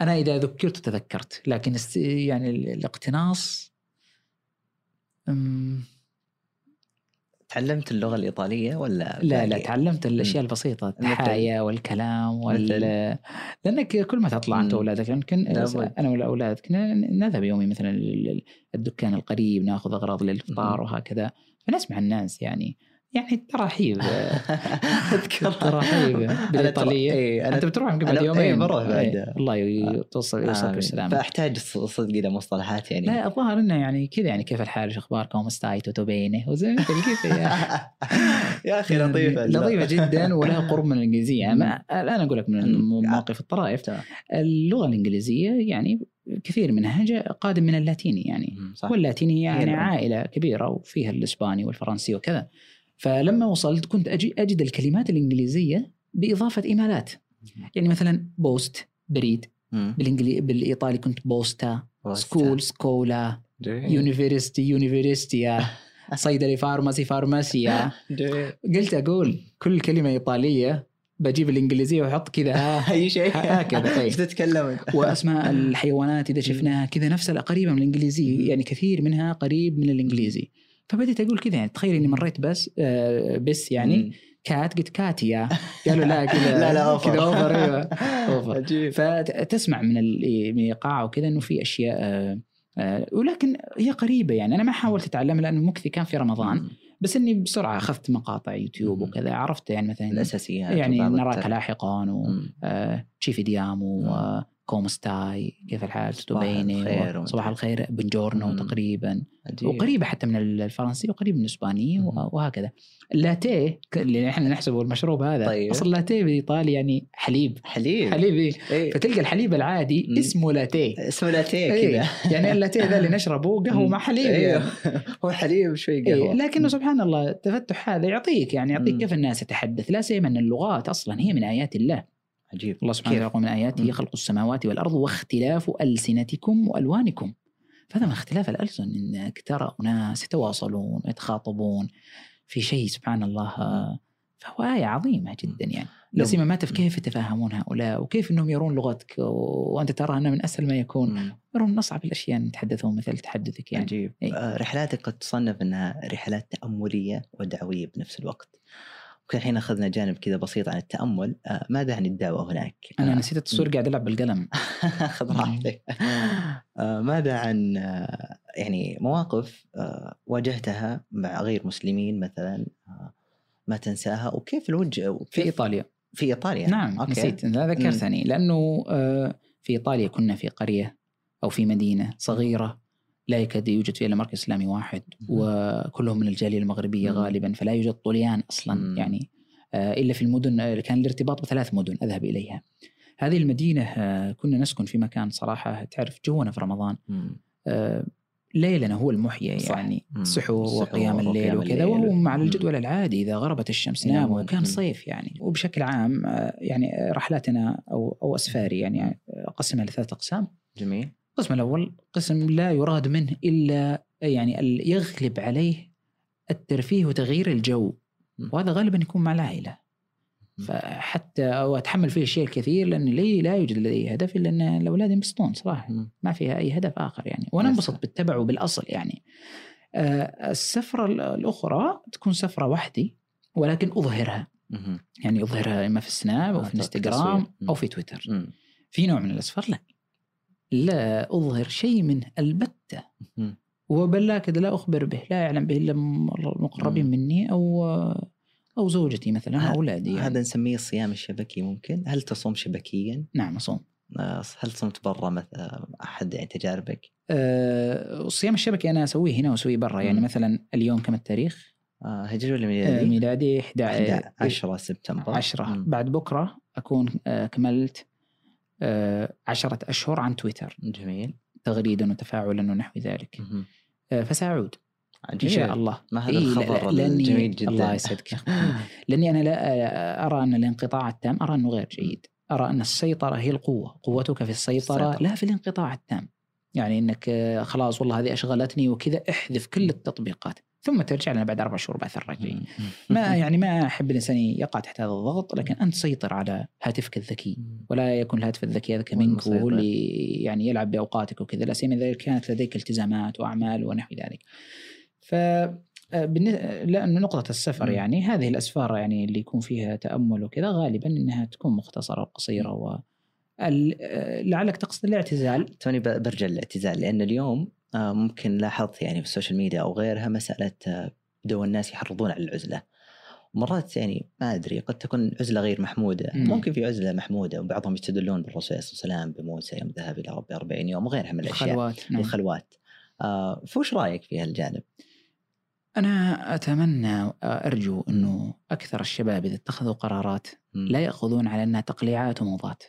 أنا إذا ذكرت تذكرت. لكن است يعني ال- الاقتناص أم، تعلمت اللغة الإيطالية ولا لا لا؟ تعلمت. البسيطة مثل؟ التحايا والكلام وال لأنك كل ما تطلع أنت مم. وأولادك يمكن. أنا والاولاد كنا نذهب يومي مثلا الدكان القريب نأخذ أغراض للافطار مم. وهكذا فنسمع الناس يعني يعني ترحيب <laughs> أذكر. ترحيب بالايطاليه اي أنا أنت بتروح قبل إيه، يومين بروح بعد. إيه، الله ي- توصل يوصلك. بالسلامة. فأحتاج صدق إلى مصطلحات يعني. لا الظاهر إنه يعني كذا يعني كيف الحال؟ إيش أخباركم؟ stai tutto bene وزي مثل كيف يا <laughs> يا أخي لطيفة لطيفة جدا ولها قرب من الإنجليزية. يعني ما- الآن أقول لك من مم. المواقف الطرائف. اللغة الإنجليزية يعني كثير منها جاء قادم من اللاتيني يعني. صح. واللاتيني يعني. عائلة كبيرة وفيها الإسباني والفرنسي وكذا. فلما وصلت كنت أجي أجد الكلمات الإنجليزية بإضافة إيميلات يعني مثلا post بريد مم. بالانجلي بالإيطالي كنت posta school scuola. university università <laughs> صيدلي pharmacy farmacia. قلت أقول كل كلمة إيطالية بجيب الإنجليزية وأحط كذا ها أي شيء هكذا،. إيش <laughs> تتكلم أنت؟ وأسماء الحيوانات إذا شفناها كذا نفس قريبة من الإنجليزي يعني كثير منها قريب من الإنجليزي فبديت أقول كذا يعني تخيل إني مريت بس آه بس يعني مم. cat قلت كاتيا <laughs> قالوا لا كذا لا، لا، over. كذا over أيوه <laughs> over فتسمع من ال- من الإيقاع وكذا إنه في أشياء آه، آه، ولكن هي قريبة يعني أنا ما حاولت أتعلمها لأنه مكثي كان في رمضان مم. بس إني بسرعة أخذت مقاطع يوتيوب. وكذا عرفت يعني مثلا الأساسيات يعني نراك لاحقا مم. و ci vediamo مم. و come stai كيف الحال و- صباح. الخير buongiorno. تقريبا عجيب. وقريبة حتى من الفرنسي وقريب من الإسباني مم. و- وهكذا اللاتيه اللي إحنا نحسبه المشروب هذا طيب. أصلا لاتيه بالايطالي يعني حليب حليب حليب إيه. إيه. فتلقى الحليب العادي مم. اسمه لاتيه اسمه لاتيه إيه. كذا يعني اللاتيه ذا اللي <laughs> نشربه قهوة مع حليب أيوه يعني. هو حليب شوي إيه قهوة لكنه سبحان الله التفتح هذا يعطيك يعني يعطيك. كيف الناس تتحدث لا سيما إن اللغات أصلا هي من آيات الله عجيب. الله سبحانه؟ وتعالى يقول من آياته مم. خلق السماوات والأرض واختلاف ألسنتكم وألوانكم. فهذا من اختلاف الألسن انك ترى اناس يتواصلون ويتخاطبون في شيء سبحان الله فهو آية عظيمة جدا يعني. لا سيما ما تف كيف يتفاهمون هؤلاء؟ وكيف إنهم يرون لغتك؟ وأنت ترى أنها من أسهل ما يكون. يرون من أصعب الأشياء إن يتحدثون مثل تحدثك يعني. عجيب. إيه. آه، رحلاتك قد تصنف إنها رحلات تأملية ودعوية بنفس الوقت. ممكن الحين أخذنا جانب كذا بسيط عن التأمل. آه، ماذا عن الدعوة هناك؟ أنا آه، نسيت التصوير قاعد ألعب بالقلم. <laughs> خذ راحتك. آه، ماذا عن يعني مواقف واجهتها مع غير مسلمين مثلا ما تنساها. وكيف الوجه؟ في إيطاليا. في إيطاليا. نعم أوكي. نسيت. لا ذكرتني لأنه في إيطاليا كنا في قرية أو في مدينة صغيرة. لا يكاد يوجد فيها إلا مركز إسلامي واحد. وكلهم من الجالية المغربية. غالبا فلا يوجد طليان أصلا. يعني آه، إلا في المدن آه، كان الارتباط بثلاث مدن أذهب إليها هذه المدينة آه، كنا نسكن في مكان صراحة تعرف جونا في رمضان ليلنا هو المحيا صح. يعني السحور وقيام الليل وكذا. وهو مم. الجدول العادي إذا غربت الشمس. ناموا وكان. صيف يعني وبشكل عام يعني رحلاتنا أو أو أسفاري يعني اقسمها لثلاث أقسام جميل القسم الأول قسم لا يراد منه إلا يعني يغلب عليه الترفيه وتغيير الجو. وهذا غالبا يكون مع العائلة. فحتى أو أتحمل فيه الشيء الكثير لأن لي لا يوجد لدي هدف إلا أن الأولاد ينبسطون صراحة. ما فيها أي هدف آخر يعني وأنا انبسط. بالتبع وبالأصل يعني آه، السفرة ال- الأخرى تكون سفرة وحدي ولكن أظهرها. يعني أظهرها إما في السناب أو آه، في الإنستغرام تصوير. مم. أو في تويتر. في نوع من الاسفار لا لا أظهر شيء منه البتة مم. وبلا كذا لا أخبر به لا يعلم به إلا المقربين. مني أو أو زوجتي مثلا أو أولادي يعني. هذا نسميه الصيام الشبكي ممكن هل تصوم شبكيا نعم أصوم آه، هل صمت برا مثلا أحد يعني تجاربك أه الصيام الشبكي أنا أسويه هنا وأسويه برا يعني. مثلا اليوم كم التاريخ؟ آه، هجري ولا آه، ميلادي؟ ميلادي 11 10 سبتمبر 10 مم. بعد بكرة أكون آه، كملت عشرة أشهر عن تويتر. جميل. تغريدا وتفاعلا ونحو ذلك. آه، فسأعود. إن جميل. شاء الله. ما هذا إيه، الخبر لأني- الجميل جدا. الله يسعدك. <laughs> لأني أنا لا أرى أن الانقطاع التام أرى أنه غير جيد. أرى أن السيطرة هي القوة. قوتك في السيطرة السيطرة. لا في الانقطاع التام. يعني إنك آه، خلاص والله هذه أشغلتني وكذا احذف كل التطبيقات. ثم ترجع لنا بعد أربع شهور بعث الرجعي ما يعني ما أحب الإنسان يقع تحت هذا الضغط لكن أنت سيطر على هاتفك الذكي. ولا يكن الهاتف الذكي هذا منك. وهو اللي يعني يلعب بأوقاتك وكذا. لا سيما إذا كانت لديك التزامات وأعمال ونحو ذلك. ف آه، بالن- لأن نقطة السفر. يعني هذه الأسفار يعني اللي يكون فيها تأمل وكذا غالبا أنها تكون مختصرة وقصيرة و آه، لعلك تقصد الاعتزال؟ توني برجع للاعتزال لأن اليوم آه، ممكن لاحظت يعني في ال social media أو غيرها مسألة آه، بدوا الناس يحرضون على العزلة مرات يعني ما أدري قد تكون عزلة غير محمودة مم. ممكن في عزلة محمودة وبعضهم يستدلون بالرسول صلى الله عليه وسلم بموسى يوم ذهب إلى ربه 40 يوم وغيرها من الأشياء الخلوات نعم. الخلوات آه فوش رأيك في هالجانب؟ أنا أتمنى أرجو أنه أكثر الشباب إذا اتخذوا قرارات مم. لا يأخذون على أنها تقليعات وموضات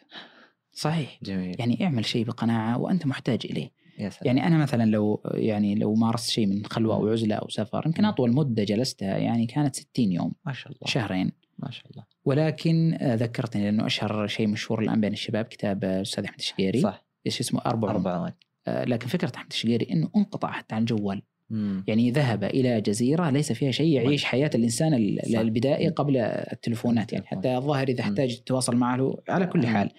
صحيح جميل يعني اعمل شيء بقناعة وأنت محتاج إليه يا سلام. يعني أنا مثلا لو يعني لو مارست شيء من خلوة أو عزلة أو سفر يمكن مم. أطول مدة جلستها يعني كانت 60 يوم ما شاء الله. شهرين. ما شاء الله. ولكن آه، ذكرتني لأنه أشهر شيء مشهور الآن بين الشباب كتاب آه، الأستاذ أحمد الشقيري. صح. إيش اسمه؟ أربع أربعة آه، لكن فكرة أحمد الشقيري أنه انقطع حتى عن الجوال. يعني ذهب إلى جزيرة ليس فيها شيء يعيش حياة الإنسان ال- صح. البدائي قبل التلفونات يعني. حتى الظاهر إذا مم. احتاج تتواصل معه على كل. حال.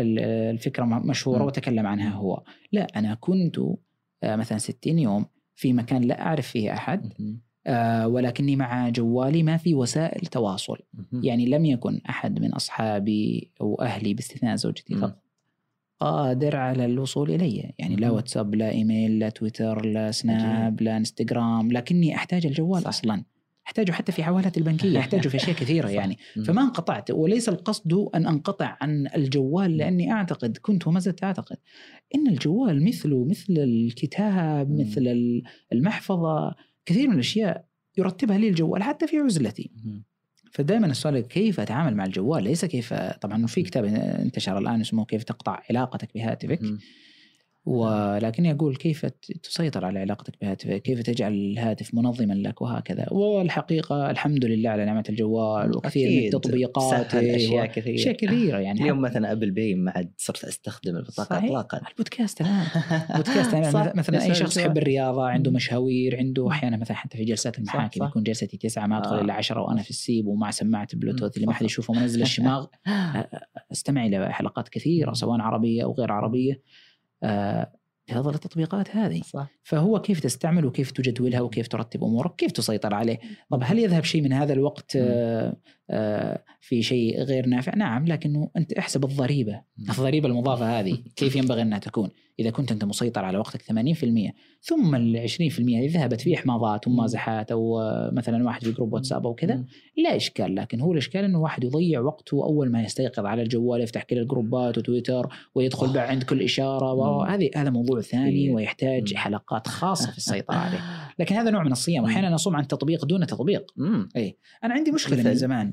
ال- الفكرة م- مشهورة مم. وتكلم عنها هو لا أنا كنت آه، مثلا 60 يوم في مكان لا أعرف فيه أحد مم. آه، ولكني مع جوالي ما في وسائل تواصل. يعني لم يكن أحد من أصحابي أو أهلي باستثناء زوجتي. فقط قادر على الوصول إلي يعني لا. واتساب لا إيميل لا تويتر لا سناب لا إنستغرام لكني أحتاج الجوال صح. أصلا أحتاجه حتى في حوالات البنكية <laughs> أحتاجه في أشياء كثيرة صح. يعني. فما انقطعت وليس القصد أن أنقطع عن الجوال لأني أعتقد كنت وما زلت أعتقد إن الجوال مثله مثل الكتاب. مثل المحفظة كثير من الأشياء يرتبها لي الجوال حتى في عزلتي. فدائما السؤال كيف أتعامل مع الجوال ليس كيف طبعا في كتاب انتشر الآن اسمه كيف تقطع علاقتك بهاتفك مم. ولكني أقول كيف تسيطر على علاقتك بهاتفك كيف تجعل الهاتف منظما لك وهكذا والحقيقة الحمد لله على نعمة الجوال وكثير من. التطبيقات سهل أشياء كثيره أشياء كثيره يعني اليوم مثلا Apple Pay ما عاد صرت أستخدم البطاقة صحيح. اطلاقا البودكاست الآن <laughs> بودكاست يعني. مثلا أي يسأل شخص. يحب الرياضة عنده. مشاوير عنده أحيانا مثلا حتى في جلسات المحاكم. يكون جلستي تسعة ما أدخل آه. إلا عشرة وأنا في السيب ومع سماعه البلوتوث اللي ما. حد يشوفه منزل <laughs> الشماغ أستمع إلى حلقات كثيرة سواء عربية أو غير عربية آه، بفضل التطبيقات هذه. صح. فهو كيف تستعمل وكيف تجدولها وكيف ترتب أمورك كيف تسيطر عليه. طب هل يذهب شيء من هذا الوقت آه، آه، في شيء غير نافع؟ نعم لكنه أنت احسب الضريبة الضريبة المضافة هذه كيف ينبغي أنها تكون. إذا كنت أنت مسيطر على وقتك 80% ثم ال 20% اللي ذهبت في إحماضات ومازحات أو آه، مثلا واحد في جروب واتساب أو كذا. لا إشكال لكن هو الإشكال إنه واحد يضيع وقته أول ما يستيقظ على الجوال يفتح كل الجروبات وتويتر ويدخل بقى عند كل إشارة وهذه هذا موضوع ثاني. ويحتاج. حلقات خاصة في السيطرة عليه <laughs> لكن هذا نوع من الصيام واحيانا اصوم عن تطبيق دون تطبيق مم. أنا عندي مشكلة؟ من زمان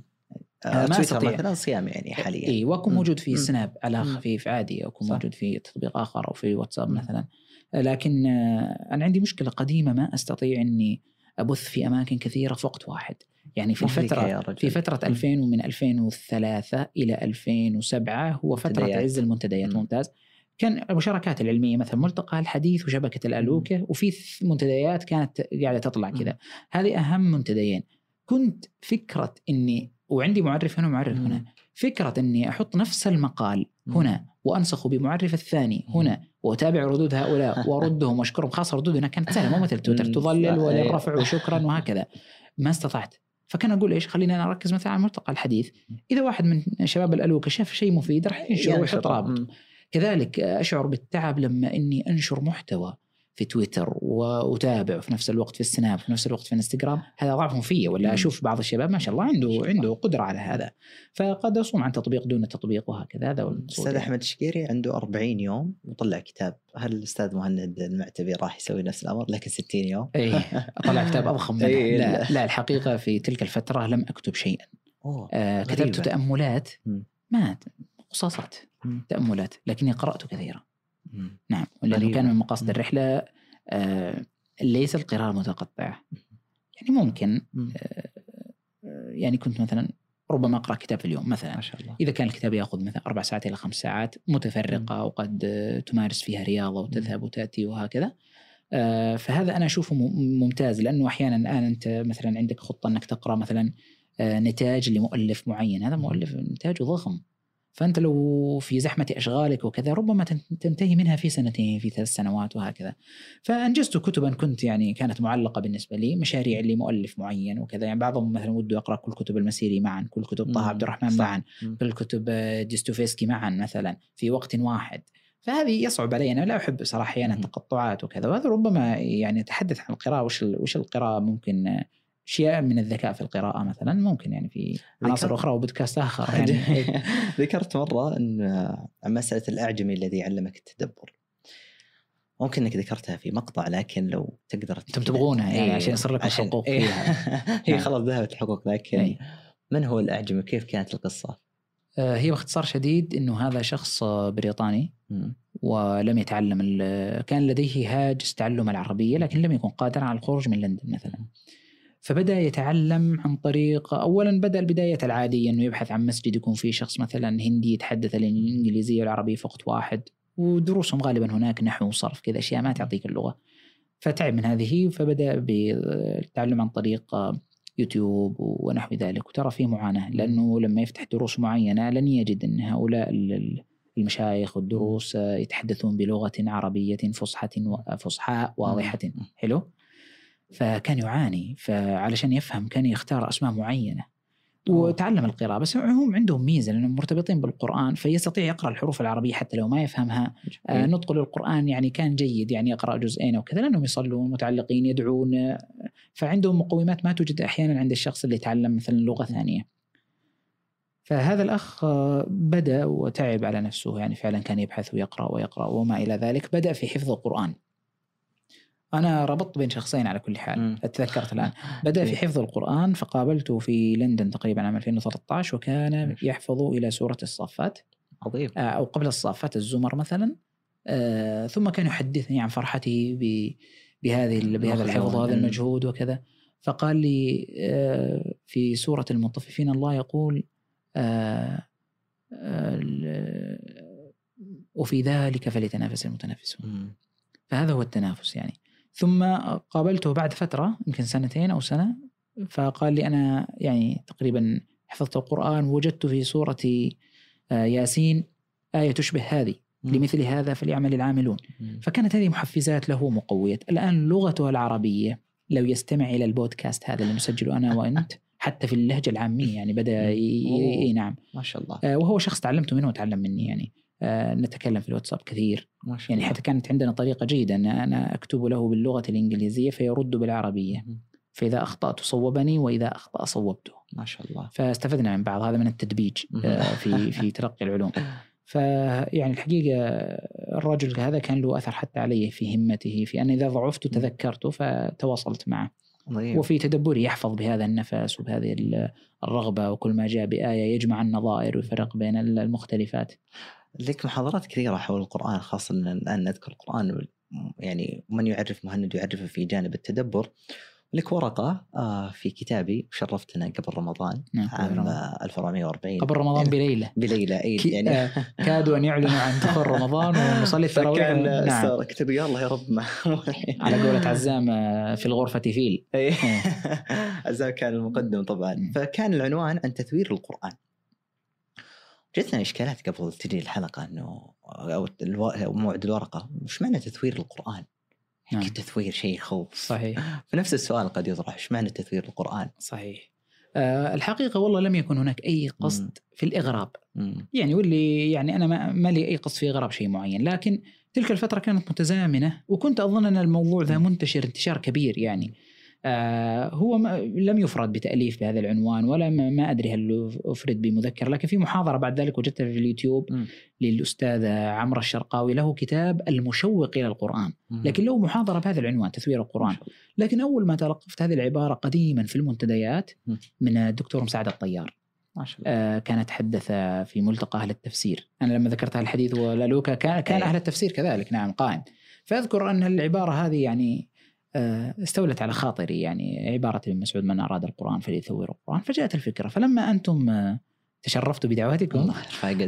آه، ما تويتر. مثلا صيام يعني حاليا اي وأكون. موجود في. سناب على. خفيف عادي أكون. موجود في تطبيق آخر أو في واتساب. مثلا لكن آه، أنا عندي مشكلة قديمة ما أستطيع إني أبث في أماكن كثيرة في وقت واحد يعني في رجل. في فترة مم. 2000 ومن 2003 إلى 2007 هو فترة منتديات. عز المنتديات مم. ممتاز كان المشاركات العلمية مثلا ملتقى الحديث وشبكة الألوكة وفي منتديات كانت قاعدة تطلع. كذا هذه أهم منتديين كنت فكرة إني وعندي معرف هنا ومعرف هنا. فكرة إني أحط نفس المقال. هنا وأنسخه بمعرف الثاني هنا وأتابع ردود هؤلاء <laughs> وأردهم وأشكرهم. خاصة ردودنا كانت سهلة مو مثل تويتر. صح. وللرفع وشكرا <laughs> وهكذا. ما استطعت. فكان أقول إيش خلينا أنا أركز مثلا على الملتقى الحديث. إذا واحد من شباب الألوكة شاف شيء مفيد راح ينشر ويحط رابط. كذلك أشعر بالتعب لما إني أنشر محتوى. في تويتر واتابع في نفس الوقت في السناب في نفس الوقت في الانستغرام هذا ضعف فيه ولا. أشوف بعض الشباب ما شاء الله عنده عنده قدرة على هذا فقد أصوم عن تطبيق دون تطبيق وهكذا هذا الاستاذ يعني. أحمد الشقيري عنده 40 يوم وطلع كتاب هل الأستاذ مهند المعتبي راح يسوي نفس الأمر لكن 60 يوم اي اطلع كتاب أضخم منه <laughs> إيه، لا, لا. لا الحقيقة في تلك الفترة لم أكتب شيئا أوه آه كتبت. تأملات. ما قصاصات. تأملات لكني قرأت كثيرا. نعم لأنه. كان من مقاصد مم. الرحلة آه ليس القراءه المتقطعه يعني ممكن مم. آه يعني كنت مثلا ربما أقرأ كتاب في اليوم مثلا. ما شاء الله. إذا كان الكتاب يأخذ مثلا أربع ساعات إلى خمس ساعات متفرقة وقد آه، تمارس فيها رياضة وتذهب وتأتي وهكذا. آه، فهذا أنا أشوفه ممتاز لأنه أحيانا الآن أنت مثلا عندك خطة أنك تقرأ مثلا آه، نتاج لمؤلف معين. هذا مؤلف نتاجه ضخم. فأنت لو في زحمة أشغالك وكذا ربما تن- تنتهي منها في سنتين في ثلاث سنوات وهكذا فأنجزت كتبا كنت يعني كانت معلقة بالنسبة لي مشاريع لمؤلف معين وكذا يعني بعضهم مثلا وده يقرا كل كتب المسيري معا كل كتب طه. عبد الرحمن صح. معا. كل كتب آه، ديستوفيسكي معا مثلا في وقت واحد فهذه يصعب علي أنا لا أحب صراحة أحيانا مم. التقطعات وكذا وهذا ربما يعني أتحدث عن القراءة وش وش القراءة ممكن اشياء من الذكاء في القراءة مثلا ممكن يعني في عناصر أخرى وبودكاست آخر <laughs> يعني <laughs> ذكرت مرة إن عن مسألة الأعجمي الذي علمك التدبر ممكن إنك ذكرتها في مقطع لكن لو تقدر أنتم تبغونها يعني عشان يصير لكم حقوق إيه. <laughs> هي. خلاص ذهبت الحقوق لكن إيه. من هو الأعجمي وكيف كانت القصة؟ آه، هي باختصار شديد إنه هذا شخص آه، بريطاني. ولم يتعلم كان لديه هاجس تعلم العربية لكن لم يكن قادرا على الخروج من لندن مثلا فبدأ يتعلم عن طريق اولا بدأ البداية العادية إنه يبحث عن مسجد يكون فيه شخص مثلا هندي يتحدث الإنجليزية والعربية وقت واحد ودروسهم غالبا هناك نحو وصرف كذا أشياء ما تعطيك اللغة. فتعب من هذه فبدأ بالتعلم عن طريق يوتيوب ونحو ذلك. وترى فيه معاناة لأنه لما يفتح دروس معينة لن يجد إن هؤلاء ال- ال- المشايخ والدروس يتحدثون بلغة عربية فصحى فصحاء واضحة. حلو؟ فكان يعاني فعلشان يفهم كان يختار أسماء معينة. وتعلم القراءة بس هم عندهم ميزة لأنهم مرتبطين بالقرآن فيستطيع يقرأ الحروف العربية حتى لو ما يفهمها. آه نطق للقرآن يعني كان جيد يعني يقرأ جزئين وكذا لأنهم يصلون متعلقين يدعون. فعندهم مقومات ما توجد أحيانا عند الشخص اللي يتعلم مثلا لغة ثانية. فهذا الأخ آه، بدأ وتعب على نفسه يعني فعلا كان يبحث ويقرأ ويقرأ وما إلى ذلك بدأ في حفظ القرآن. أنا ربطت بين شخصين على كل حال مم. أتذكرت الآن. <laughs> بدأ في حفظ القرآن فقابلته في لندن تقريبا عام 2013 وكان يحفظ إلى سورة الصافات. عظيم. آه، أو قبل الصافات الزمر مثلا. آه، ثم كان يحدثني عن فرحته ب- بهذه بهذا. الحفظ وهذا. المجهود وكذا. فقال لي آه، في سورة المطففين الله يقول آه، وفي ذلك فليتنافس المتنافسون. فهذا هو التنافس يعني. ثم قابلته بعد فترة يمكن سنتين أو سنة فقال لي أنا يعني تقريبا حفظت القرآن ووجدت في سورة آه، ياسين آية تشبه هذه لمثل هذا فليعمل العاملون. فكانت هذه محفزات له مقويات الآن لغته العربية لو يستمع إلى البودكاست هذا اللي نسجله أنا وأنت <laughs> حتى في اللهجة العامية يعني بدأ ي- ي- ي- نعم. ما شاء الله. آه، وهو شخص تعلمته منه وتعلم مني يعني. نتكلم في الواتساب كثير. ما شاء يعني حتى كانت عندنا طريقة جيدة أن أنا أكتب له باللغة الإنجليزية فيرد بالعربية. فإذا أخطأت صوبني وإذا أخطأ صوبته. ما شاء الله. فاستفدنا من بعض. هذا من التدبيج آه، في في <laughs> تلقي العلوم. فيعني الحقيقة الرجل هذا كان له أثر حتى علي في همته في أن إذا ضعفت تذكرته فتواصلت معه. طيب. وفي تدبره يحفظ بهذا النفس وبهذه ال- الرغبة وكل ما جاء بآية يجمع النظائر ويفرق بين ال- المختلفات. لك محاضرات كثيرة حول القرآن خاصة الآن نذكر القرآن يعني من يعرف مهند يعرفه في جانب التدبر. لك ورقة آه، في كتابي شرفتنا قبل رمضان نعم، عام قبل رمضان. آه، 1440 قبل رمضان بليلة. بليلة أي كي- يعني آه، كادوا أن يعلنوا عن <laughs> دخول رمضان ونصلي التراويح. فكان نعم كتب يا الله يا رب ما <laughs> على قولة عزام آه، في الغرفة فيل. إيه. <laughs> عزام كان المقدم طبعا. فكان العنوان عن تثوير القرآن. جتنا اشكالات قبل تجي الحلقة إنه أو موعد الورقة وش معنى تثوير القرآن؟ نعم. يعني تثوير شيء يخوف صحيح <laughs> فنفس السؤال قد يطرح إيش معنى تثوير القرآن؟ صحيح آه، الحقيقة والله لم يكن هناك أي مم. قصد في الإغراب مم. يعني واللي يعني أنا ما, ما لي أي قصد في إغراب شيء معين لكن تلك الفترة كانت متزامنة وكنت أظن أن الموضوع ذا منتشر انتشار كبير يعني هو ما لم يفرد بتأليف بهذا العنوان ولا ما, أدري هل أفرد بمذكر لكن في محاضرة بعد ذلك وجدتها في اليوتيوب مم. للأستاذ عمرو الشرقاوي له كتاب المشوق إلى القرآن. لكن له محاضرة بهذا العنوان تثوير القرآن. لكن أول ما تلقفت هذه العبارة قديما في المنتديات مم. من الدكتور مساعد الطيار. ما شاء الله. آه، كانت حدث في ملتقى أهل التفسير. أنا لما ذكرت الحديث ولالوكا كان, كان أي. أهل التفسير كذلك نعم قائم. فأذكر أن العبارة هذه يعني آه، استولت على خاطري يعني عبارة ابن مسعود من أراد القرآن فليثور القرآن فجاءت الفكرة فلما أنتم آه، تشرفتوا بدعوتكم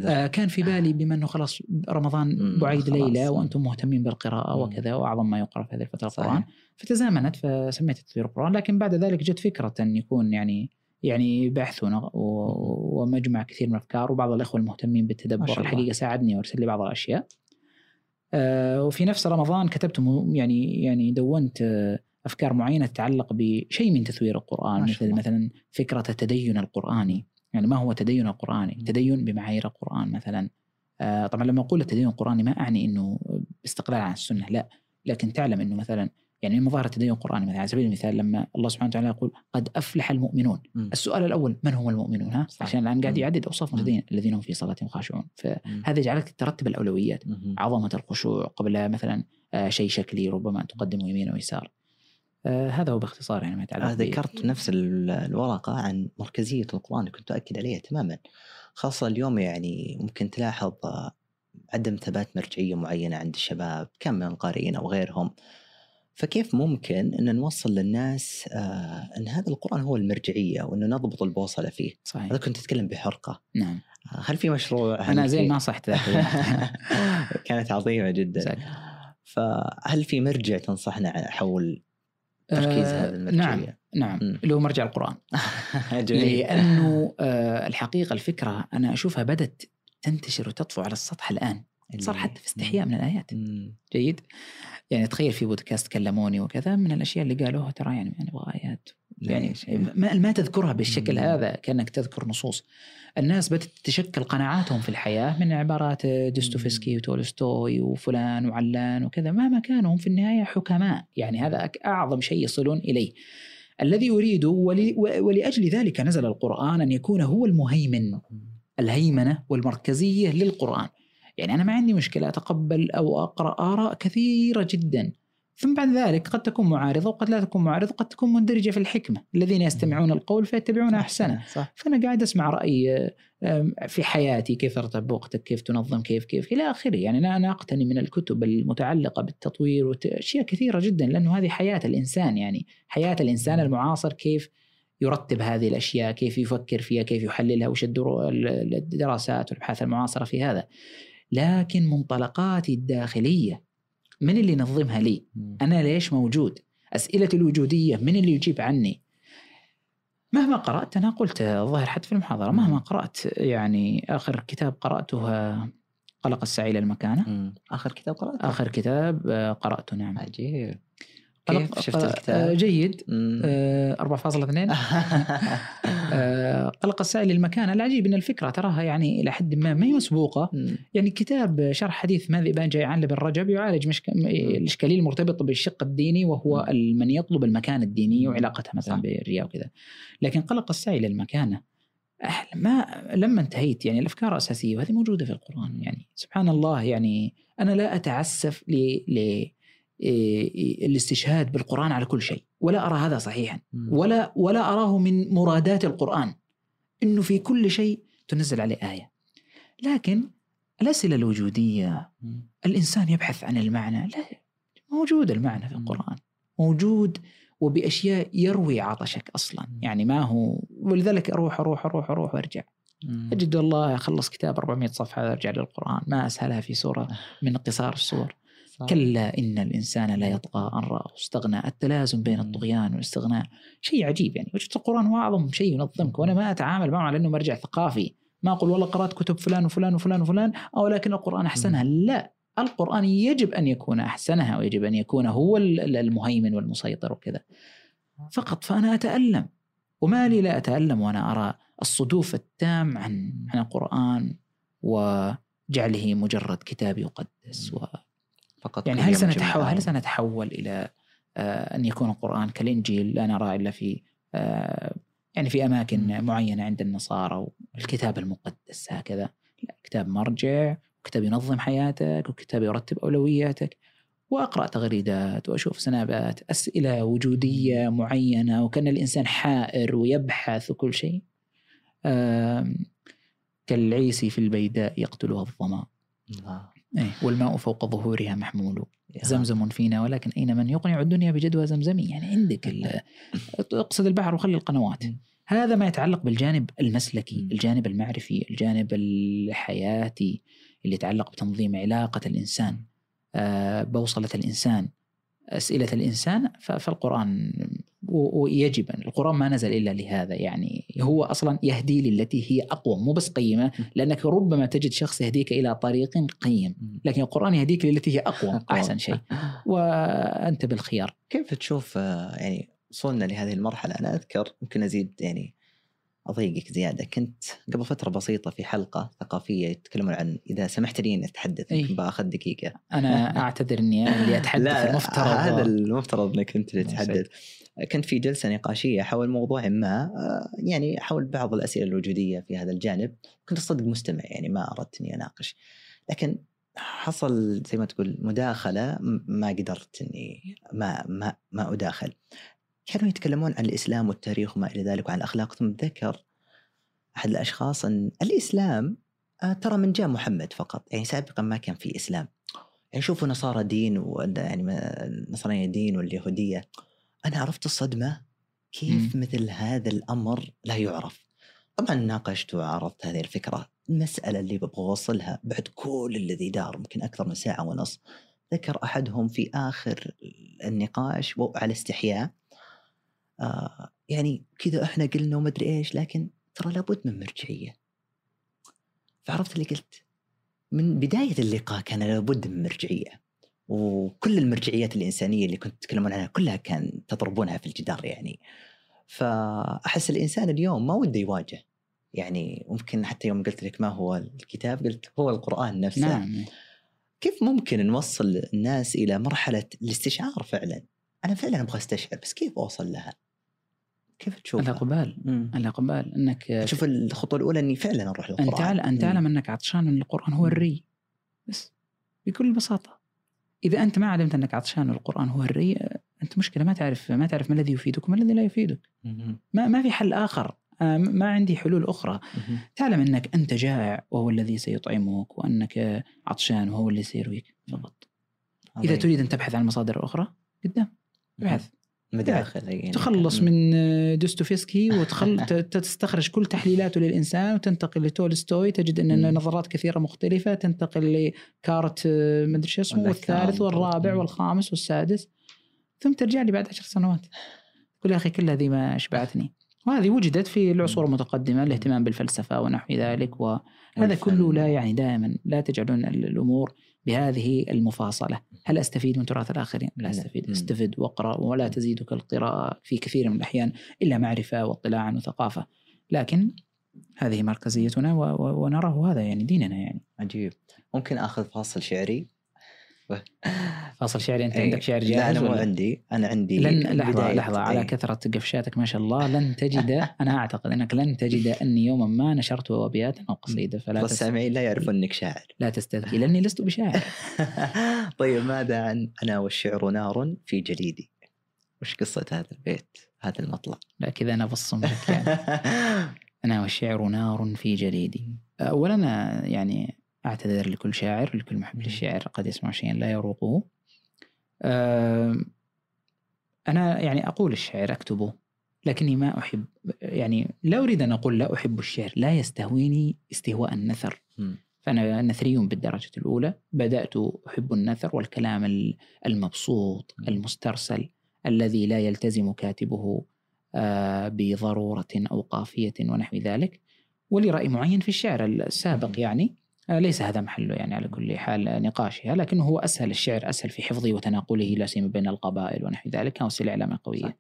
آه، كان في بالي بما أنه خلاص رمضان بعيد مم. وأنتم مهتمين بالقراءة مم. وكذا وأعظم ما يقرأ في هذه الفترة صحيح. القرآن فتزامنت فسميت تثوير القرآن لكن بعد ذلك جت فكرة أن يكون يعني يعني بحث ومجمع كثير من الأفكار وبعض الأخوة المهتمين بالتدبر. الحقيقة ساعدني وأرسل لي بعض الأشياء. آه، وفي نفس رمضان كتبت يعني يعني دونت آه، أفكار معينة تتعلق بشيء من تثوير القرآن مثل الله. مثلا فكرة التدين القرآني يعني ما هو التدين القرآني؟ مم. التدين بمعايير القرآن مثلا آه، طبعا لما أقول التدين القرآني ما أعني إنه استقلال عن السنة لا لكن تعلم إنه مثلا يعني من مظاهر التدين القرآني مثلا على سبيل المثال لما الله سبحانه وتعالى يقول قد أفلح المؤمنون مم. السؤال الأول من هم المؤمنون ها صح. عشان الآن قاعد. يعدد اوصاف. المتدين الذين هم في صلاتهم خاشعون. فهذا يجعلك ترتب الأولويات مم. عظمة الخشوع قبل مثلا آه، شيء شكلي ربما تقدمه يمين ويسار آه، هذا هو باختصار يعني ما يتعلق آه، ذكرت نفس ال- الورقة عن مركزية القرآن اللي كنت أؤكد عليها تماما خاصة اليوم يعني ممكن تلاحظ عدم ثبات مرجعية معينة عند الشباب كم من القارئين أو غيرهم فكيف ممكن أن نوصل للناس آه، أن هذا القرآن هو المرجعية وأنه نضبط البوصلة فيه؟ صحيح. هذا كنت تتكلم بحرقة. نعم. آه، هل في مشروع أنا زي في- ناصحت ذاك اليوم. <laughs> كانت عظيمة جدا. جزاك. فهل في مرجع تنصحنا حول تركيز آه، هذه المرجعية؟ نعم نعم. اللي هو مرجع القرآن. <laughs> لأنه آه، الحقيقة الفكرة أنا أشوفها بدأت تنتشر وتطفو على السطح الآن. صار حتى في استحياء من الآيات. مم. جيد. يعني تخيل في بودكاست كلموني وكذا من الأشياء اللي قالوها ترى يعني نبغى آيات. يعني ليش؟ ما, ما تذكرها بالشكل مم. هذا كأنك تذكر نصوص. الناس بدات تتشكل قناعاتهم في الحياة من عبارات ديستوفسكي وتولستوي وفلان وعلان وكذا. مهما كانوا هم في النهاية حكماء. يعني هذا أعظم شيء يصلون إليه. الذي اريده ول ولأجل ذلك نزل القرآن أن يكون هو المهيمن الهيمنة والمركزية للقرآن. يعني أنا ما عندي مشكلة أتقبل أو أقرأ آراء كثيرة جدا. ثم بعد ذلك قد تكون معارضة وقد لا تكون معارضة قد تكون مندرجة في الحكمة. الذين يستمعون القول فيتبعون أحسنه. صح فأنا قاعد أسمع رأي آم، في حياتي كيف أرتب وقتك كيف تنظم كيف كيف إلى آخره. يعني أنا أقتني من الكتب المتعلقة بالتطوير واشياء كثيرة جدا لأنه هذه حياة الإنسان يعني. حياة الإنسان المعاصر كيف يرتب هذه الأشياء كيف يفكر فيها كيف يحللها وش الدراسات والأبحاث المعاصرة في هذا. لكن منطلقاتي الداخلية. من اللي ينظمها لي؟ أنا ليش موجود؟ أسئلتي الوجودية من اللي يجيب عني؟ مهما قرأت أنا قلت الظاهر حتى في المحاضرة مهما قرأت يعني آخر كتاب قرأته قلق السعي إلى المكانة. آخر كتاب قرأته؟ آخر كتاب آه، قرأته نعم. عجيب. كيف شفت آه، الكتاب؟ جيد مم. آه، 4.2 <laughs> آه، قلق السعي للمكانه العجيب إن الفكرة تراها يعني إلى حد ما ما هي مسبوقة. يعني كتاب شرح حديث ماذا بان جيعان لابن رجب يعالج مشك... الإشكالية المرتبطة بالشق الديني وهو. من يطلب المكانه الدينيه. وعلاقتها مثلا. بالرياء وكذا لكن قلق السعي للمكانه أح- ما لما انتهيت يعني الأفكار أساسية وهذه موجودة في القرآن يعني سبحان الله يعني أنا لا أتعسف ل... إيه، إيه، الاستشهاد بالقرآن على كل شيء. ولا أرى هذا صحيحا. ولا ولا أراه من مرادات القرآن. أنه في كل شيء تنزل عليه آية. لكن الأسئلة الوجودية الإنسان يبحث عن المعنى. لا موجود المعنى في القرآن. موجود وبأشياء يروي عطشك أصلا. يعني ما هو ولذلك أروح أروح أروح أروح وأرجع. أجد والله أخلص كتاب 400 صفحة أرجع للقرآن. ما أسهلها في سورة من قصار السور. كلا إن الإنسان لا يطغى أن رآه. استغنى التلازم بين الطغيان والاستغناء. شيء عجيب يعني. وجدت القرآن هو أعظم شيء ينظمك. وأنا ما أتعامل معه على أنه مرجع ثقافي. ما أقول والله قرأت كتب فلان وفلان وفلان وفلان أو لكن القرآن أحسنها. لا. القرآن يجب أن يكون أحسنها ويجب أن يكون هو المهيمن والمسيطر وكذا. فقط فأنا أتألم. وما لي لا أتألم وأنا أرى الصدوف التام عن عن القرآن وجعله مجرد كتاب يقدس و فقط يعني هل سنتحول هل سنتحول إلى آه، أن يكون القرآن كالإنجيل؟ لا نرى إلا في آه، يعني في أماكن معينة عند النصارى والكتاب المقدس هكذا. لا كتاب مرجع وكتاب ينظم حياتك وكتاب يرتب أولوياتك وأقرأ تغريدات وأشوف سنابات أسئلة وجودية معينة وكأن الإنسان حائر ويبحث وكل شيء. كالعيسي في البيداء يقتلها الظما. إيه. والماء فوق ظهورها محمول. زمزم فينا ولكن أين من يقنع الدنيا بجدوى زمزمي؟ يعني عندك <laughs> اقصد البحر وخلي القنوات. هذا ما يتعلق بالجانب المسلكي الجانب المعرفي الجانب الحياتي اللي يتعلق بتنظيم علاقة الإنسان. آه، بوصلة الإنسان. أسئلة الإنسان فالقرآن ويجب القرآن ما نزل إلا لهذا يعني هو أصلا يهدي للتي هي أقوى مو بس قيمة لأنك ربما تجد شخص يهديك إلى طريق قيم لكن القرآن يهديك للتي هي أقوى. أحسن شيء. <laughs> وأنت بالخيار. كيف تشوف آه، يعني وصلنا لهذه المرحلة؟ أنا أذكر ممكن أزيد يعني أضيقك زيادة. كنت قبل فترة بسيطة في حلقة ثقافية يتكلمون عن إذا سمحت لي إني أتحدث يمكن بآخذ دقيقة. أنا أعتذر إني اللي <laughs> أتحدث لا المفترض. هذا المفترض إنك أنت اللي تتحدث كنت في جلسة نقاشية حول موضوع ما آه، يعني حول بعض الأسئلة الوجودية في هذا الجانب. كنت صدق مستمع يعني ما أردت إني أناقش. لكن حصل زي ما تقول مداخلة ما قدرت إني ما ما ما أداخل. كانوا يتكلمون عن الإسلام والتاريخ وما إلى ذلك وعن الاخلاق ثم ذكر أحد الأشخاص أن الإسلام آه، ترى من جاء محمد فقط. يعني سابقا ما كان في إسلام. يعني شوفوا نصارى دين يعني النصرانيه دين واليهودية. أنا عرفت الصدمة. كيف م. مثل هذا الأمر لا يعرف؟ طبعا ناقشت وعرضت هذه الفكرة. المساله اللي ببغى أوصلها بعد كل الذي دار يمكن أكثر من ساعة ونص. ذكر أحدهم في آخر النقاش وعلى استحياء. آه يعني كذا إحنا قلنا وما أدري إيش لكن ترى لابد من مرجعية. فعرفت اللي قلت؟ من بداية اللقاء كان لابد من مرجعية. وكل المرجعيات الإنسانية اللي كنت تتكلمون عنها كلها كان تضربونها في الجدار يعني. فأحس الإنسان اليوم ما وده يواجه. يعني ممكن حتى يوم قلت لك ما هو الكتاب قلت هو القرآن نفسه. نعم. كيف ممكن نوصل الناس إلى مرحلة الاستشعار فعلا؟ أنا فعلا أبغى أستشعر بس كيف أوصل لها؟ كيف تشوف الاقبال الاقبال إنك تشوف الخطوة الأولى إني فعلا أروح للقرآن. أن تعلم ان تعلم أنك عطشان من القرآن هو الري بس بكل بساطة. إذا أنت ما علمت أنك عطشان والقران هو الري أنت مشكلة ما تعرف ما تعرف ما الذي يفيدك وما الذي لا يفيدك. ما ما في حل آخر. آه، ما عندي حلول أخرى. تعلم أنك أنت جائع وهو الذي سيطعمك وأنك عطشان وهو الذي سيرويك. فقط إذا تريد أن تبحث عن المصادر الاخرى قدام. ابحث. مداخل يعني تخلص من دوستويفسكي وتخل <laughs> تستخرج كل تحليلاته للإنسان وتنتقل لتولستوي تجد أن النظرات كثيرة مختلفة تنتقل لكارت مدري شو اسمه والثالث والرابع والخامس والسادس ثم ترجع لي بعد عشر سنوات. تقول يا أخي كل هذه ما اشبعتني وهذه وجدت في العصور المتقدمة الاهتمام بالفلسفة ونحو ذلك وهذا كله لا يعني دائما لا تجعلون الأمور بهذه المفاصلة. هل أستفيد من تراث الآخرين؟ لا أستفيد. أستفد وأقرأ ولا تزيدك القراءة في كثير من الأحيان إلا معرفة واطلاعا وثقافة. لكن هذه مركزيتنا ونراه هذا يعني ديننا يعني. عجيب. ممكن آخذ فاصل شعري؟ فاصل شعري أنت أي. عندك شعر جاهز لا أنا مو؟ عندي أنا عندي لن لحظة. لحظة على أي. كثرة قفشاتك ما شاء الله لن تجد <laughs> أنا أعتقد إنك لن تجد أني يوما ما نشرت ابيات أو قصيدة فلا تس... والسامعين لا يعرفون إنك شاعر لا تستذكي لأني لست بشاعر <laughs> طيب ماذا عن أنا والشعر نار في جليدي وش قصة هذا البيت هذا المطلع لا كذا أنا بصم لك يعني <laughs> أنا والشعر نار في جليدي اولا يعني أعتذر لكل شاعر لكل محب للشعر قد يسمع شيئا لا يروقه أم، أنا يعني أقول الشعر أكتبه لكني ما أحب يعني لا أريد أن أقول لا أحب الشعر لا يستهويني استهواء النثر. فأنا نثري بالدرجة الأولى بدأت أحب النثر والكلام ال- المبسوط. المسترسل الذي لا يلتزم كاتبه آه، بضرورة أو قافية ونحو ذلك ولي رأي معين في الشعر السابق. يعني ليس هذا محله يعني على كل حال نقاشها لكنه هو أسهل الشعر أسهل في حفظه وتناقله لا سيما بين القبائل ونحو ذلك. كان وسيلة إعلامية قوية. صح.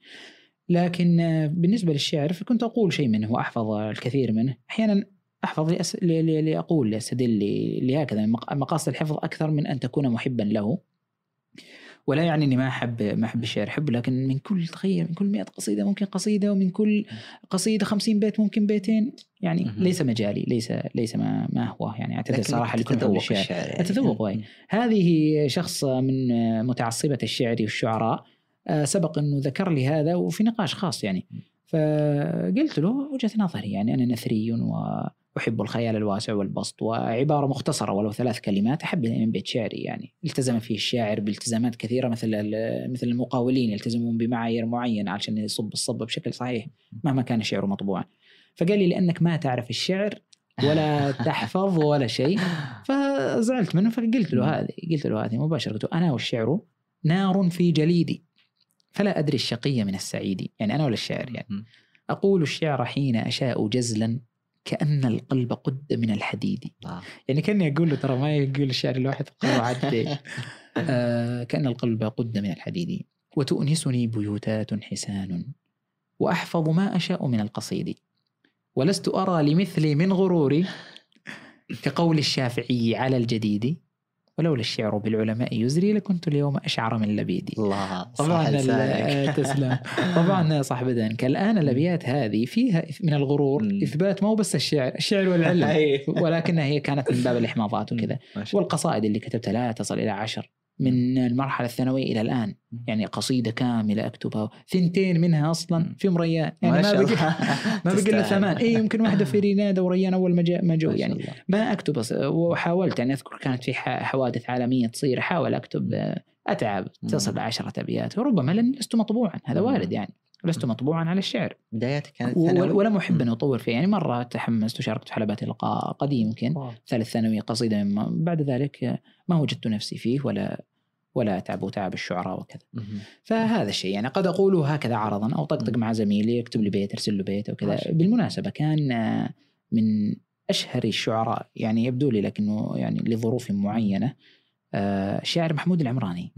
لكن آه، بالنسبة للشعر فكنت أقول شيء منه وأحفظ الكثير منه. أحيانا أحفظ لأس... ل... ل... لأقول لأستدل ل- لهكذا مق- مقاصد الحفظ أكثر من أن تكون محبا له. ولا يعني إني ما احب ما أحب الشعر. أحبه لكن من كل تخيل من كل 100 قصيدة ممكن قصيدة ومن كل قصيدة 50 بيت ممكن بيتين. يعني مهم. ليس مجالي ليس ليس ما ما هو. يعني اعتذر صراحة لكل تتذوق للشعر الشعر. يعني. أتذوق، وي. هذه شخص من متعصبة الشعر والشعراء آه، سبق أنه ذكر لي هذا وفي نقاش خاص يعني. فقلت له وجهة نظري يعني أنا نثري وأحب الخيال الواسع والبسط وعبارة مختصرة ولو ثلاث كلمات أحب من بيت شعري يعني التزم فيه الشاعر بالتزامات كثيرة مثل مثل المقاولين يلتزمون بمعايير معينة عشان يصب الصب بشكل صحيح مهما كان الشعر مطبوعا فقال لي لأنك ما تعرف الشعر ولا <laughs> تحفظ ولا شيء فزعلت منه فقلت له هذه قلت له هذه مباشرة قلت له أنا والشعر نار في جليدي فلا أدري الشقي من السعيد يعني أنا ولا الشاعر يعني. أقول الشعر حين أشاء جزلا كأن القلب قد من الحديد. آه. يعني كأني أقول له ترى ما يقول الشعر الواحد قواعد <laughs> آه كأن القلب قد من الحديد. وتؤنسني بيوتات حسان. وأحفظ ما أشاء من القصيد. ولست أرى لمثلي من غروري. كقول الشافعي على الجديد. ولولا الشعر بالعلماء يزري لكنت اليوم أشعر من لبيدي الله طبعا. آه، تسلم <laughs> طبعا صح بدنك الآن الأبيات هذه فيها من الغرور مم. إثبات مو بس الشعر الشعر والعلم. <laughs> ولكنها هي كانت من باب الإحماضات وكذا. والقصائد اللي كتبتها لا تصل إلى عشر من المرحلة الثانوية إلى الآن مم. يعني قصيدة كاملة أكتبها ثنتين منها أصلا مم. في مريان يعني ما, بقي. <laughs> ما بقي إلا تستاهل. ثمان إي يمكن واحدة في رينادا وريان أول ما جاء ما جو يعني. ما أكتب وحاولت يعني أذكر كانت في حوادث عالمية تصير أحاول أكتب آه، أتعب تصل مم. لعشرة أبيات وربما لن لست مطبوعا هذا. وارد يعني لست مطبوعا على الشعر بدايتك كانت ثانوي؟ ولا محب ان. أطور فيه يعني مرة تحمست وشاركت في حلبات اللقاء قديم يمكن. ثالث ثانوي قصيدة من بعد ذلك ما وجدت نفسي فيه ولا ولا أتعب تعب الشعراء وكذا. فهذا الشيء يعني قد اقوله هكذا عرضا أو طقطق. مع زميلي يكتب لي بيت أرسل له بيت أو ما كذا شاء الله. بالمناسبة كان آه، من أشهر الشعراء يعني يبدو لي لكنه يعني لظروف معينة آه، الشاعر محمود العمراني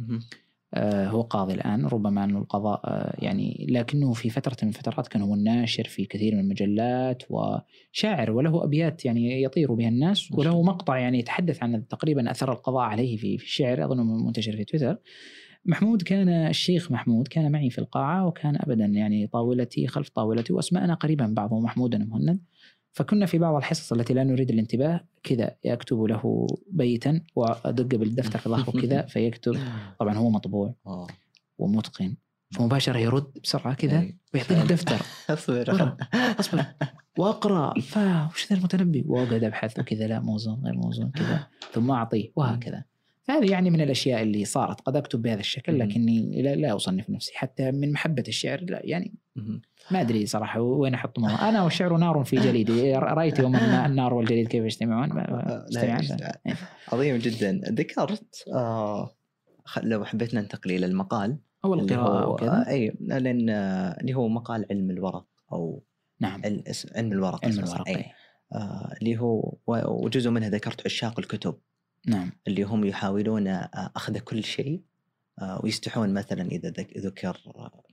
هو قاضي الآن. ربما انه القضاء آه، يعني لكنه في فترة من الفترات كان هو الناشر في كثير من المجلات وشاعر وله أبيات يعني يطير بها الناس وله. مقطع يعني يتحدث عن تقريبا أثر القضاء عليه في في الشعر. أظنه منتشر في تويتر. محمود كان الشيخ محمود كان معي في القاعة وكان أبدا يعني طاولتي خلف طاولتي وأسماءنا قريبا من بعض. محمود أنا مهند. فكنا في بعض الحصص التي لا نريد الانتباه كذا يكتب له بيتا وأدق بالدفتر في ظهره كذا <laughs> فيكتب. طبعا هو مطبوع آه. ومتقن. فمباشرة يرد بسرعة كذا أي. ويعطيني الدفتر. <laughs> أصبر. أصبر وأقرأ. <laughs> فوش ذا المتنبي؟ واقعد ابحث وكذا لا موزون غير موزون كذا ثم أعطيه وهكذا. فهذه يعني من الأشياء اللي صارت قد أكتب بهذا الشكل. لكني لا, لا أصنف نفسي حتى من محبة الشعر لا يعني. ما أدري صراحة وين أحط. أنا والشعر نار في جليدي رأيت يوم النار والجليد كيف يجتمعون لا. إيه. عظيم جدا ذكرت آه لو حبيت ننتقل إلى المقال اول اللي قراءه هو وكذا اي لأن آه، اللي هو مقال علم الورق أو نعم علم, الورق علم. الورق أي. إيه. آه اللي هو وجزء منها ذكرت عشاق الكتب نعم. اللي هم يحاولون آه، أخذ كل شيء آه، ويستحون مثلا إذا ذك- ذكر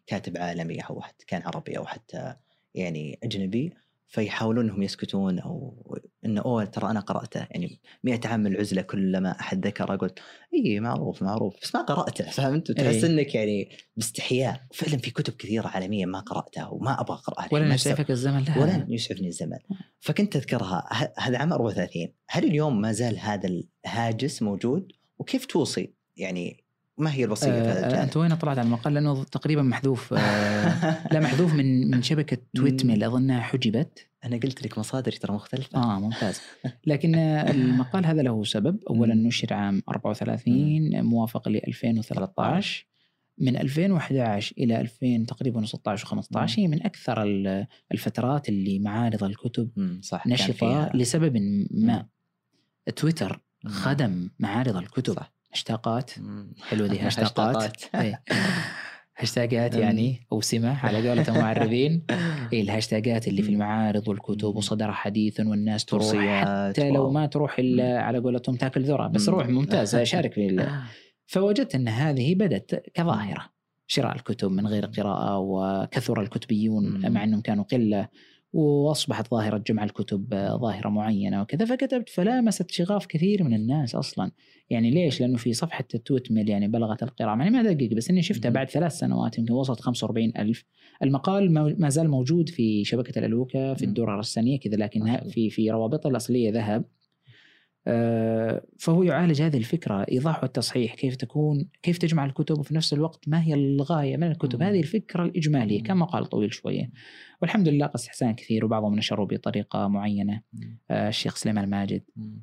كاتب عالمي أو حتى كان عربي أو حتى يعني أجنبي فيحاولون إنهم يسكتون أو إنه أوه ترى أنا قرأته. يعني 100 عام من العزلة كلما أحد ذكر أقول إي معروف معروف. بس ما قرأته فهمت؟ وتحس إيه. إنك يعني باستحياء. فعلا في كتب كثيرة عالميا ما قرأتها وما أبغى أقرأها ولا ما يسعفك الزمن لا ولا يسعفني الزمن. فكنت أذكرها. هذا عام 34 هل اليوم ما زال هذا الهاجس موجود؟ وكيف توصي؟ يعني ما هي الوصية في هذا آه الجانب؟ أنت وين طلعت على المقال؟ لأنه تقريبا محذوف آه <laughs> لا محذوف من من شبكة تويت ميل أظنها حجبت. أنا قلت لك مصادري ترى مختلفة. آه ممتاز. لكن آه، المقال هذا له سبب. اولا. نشر عام 34 موافق ل 2013 من 2011 إلى 2000 تقريبا 16 و15 هي من أكثر ال- الفترات اللي معارض الكتب صح نشطة لسبب ما. تويتر. خدم معارض الكتب. صح. هاشتاقات. حلوة دي هاشتاقات <laughs> هاشتاقات. <laughs> يعني أوسمة على قولة المعربين <laughs> إيه الهاشتاجات اللي في. المعارض والكتب. وصدر حديث والناس تروح حتى لو. ما تروح إلا على قولتهم تاكل ذرة بس. روح ممتاز شارك في ال- فوجدت أن هذه بدات كظاهرة شراء الكتب من غير قراءة وكثر الكتبيون. مع أنهم كانوا قلة وأصبحت ظاهرة جمع الكتب ظاهرة معينة وكذا فكتبت فلامست شغاف كثير من الناس أصلا يعني ليش؟ لأنه في صفحة التويت ميل يعني بلغت القراءة يعني ما دقق بس إني شفتها. بعد ثلاث سنوات يمكن وصلت 45 ألف المقال ما زال موجود في شبكة الألوكة في. الدرر السنيه كذا الله. في في روابطها الأصلية ذهب آه، فهو يعالج هذه الفكرة إيضاح والتصحيح كيف تكون كيف تجمع الكتب وفي نفس الوقت ما هي الغاية من الكتب. هذه الفكرة الإجمالية مم. كان مقال طويل شوية والحمد لله استحسان كثير وبعضهم نشروا بطريقة معينة آه، الشيخ سليمان الماجد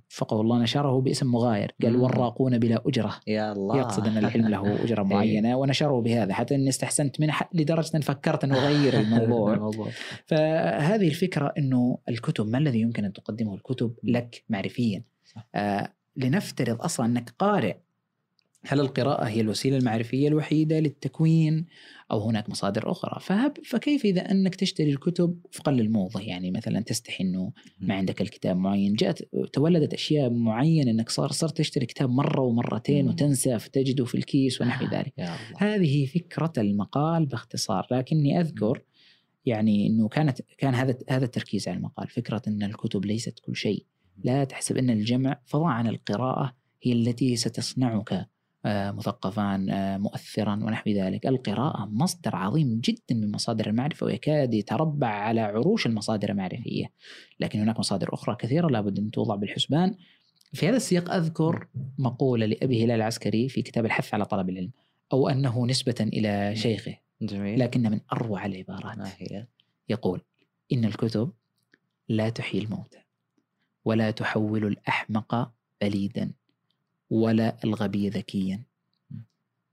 وفقه الله نشره باسم مغاير قال. وراقون بلا أجرة يا الله يقصد أن العلم له <laughs> أجرة إيه. معينة ونشره بهذا حتى إني استحسنت منه لدرجة أن فكرت ان اغير <laughs> الموضوع فهذه الفكرة إنه الكتب ما الذي يمكن أن تقدمه الكتب. لك معرفيا. آه لنفترض أصلا أنك قارئ. هل القراءة هي الوسيلة المعرفية الوحيدة للتكوين؟ أو هناك مصادر أخرى. فهب فكيف إذا أنك تشتري الكتب وفقا للموضة؟ يعني مثلا تستحي أنه ما عندك الكتاب معين. جاءت تولدت أشياء معينة أنك صار صرت تشتري كتاب مرة ومرتين. وتنسى فتجده في الكيس ونحو ذلك. هذه فكرة المقال باختصار. لكني أذكر يعني أنه كانت كان هذا هذا التركيز على المقال. فكرة أن الكتب ليست كل شيء. لا تحسب أن الجمع فضلا عن القراءة هي التي ستصنعك آه، مثقفا آه، مؤثرا ونحو ذلك. القراءة مصدر عظيم جدا من مصادر المعرفة ويكاد يتربع على عروش المصادر المعرفية. لكن هناك مصادر أخرى كثيرة لابد أن توضع بالحسبان. في هذا السياق أذكر مقولة لأبي هلال العسكري في كتاب الحث على طلب العلم أو أنه نسبة إلى شيخه جميل. لكن من أروع العبارات. ما هي. يقول إن الكتب لا تحيي الموتى. ولا تحول الأحمق بليدا ولا الغبي ذكيا.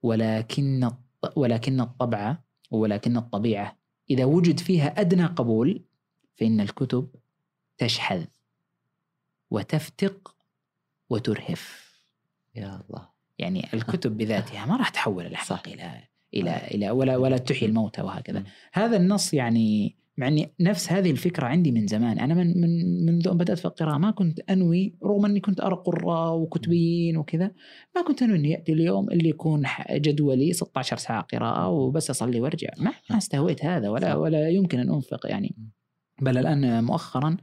ولكن ولكن الطبع ولكن الطبيعة إذا وجد فيها أدنى قبول فإن الكتب تشحذ وتفتق وترهف. يا الله. يعني الكتب بذاتها ما راح تحول الأحمق. إلى إلى إلى ولا ولا تحيي الموتى وهكذا. هذا النص يعني مع إني نفس هذه الفكرة عندي من زمان أنا من من منذ أن بدأت في القراءة ما كنت أنوي رغم أني كنت أرى قراء وكتبيين وكذا ما كنت أنوي اني يأتي اليوم اللي يكون جدولي 16 ساعة قراءة وبس أصلي وأرجع ما ما استهويت هذا ولا. ولا يمكن أن أنفق يعني بل الآن مؤخرا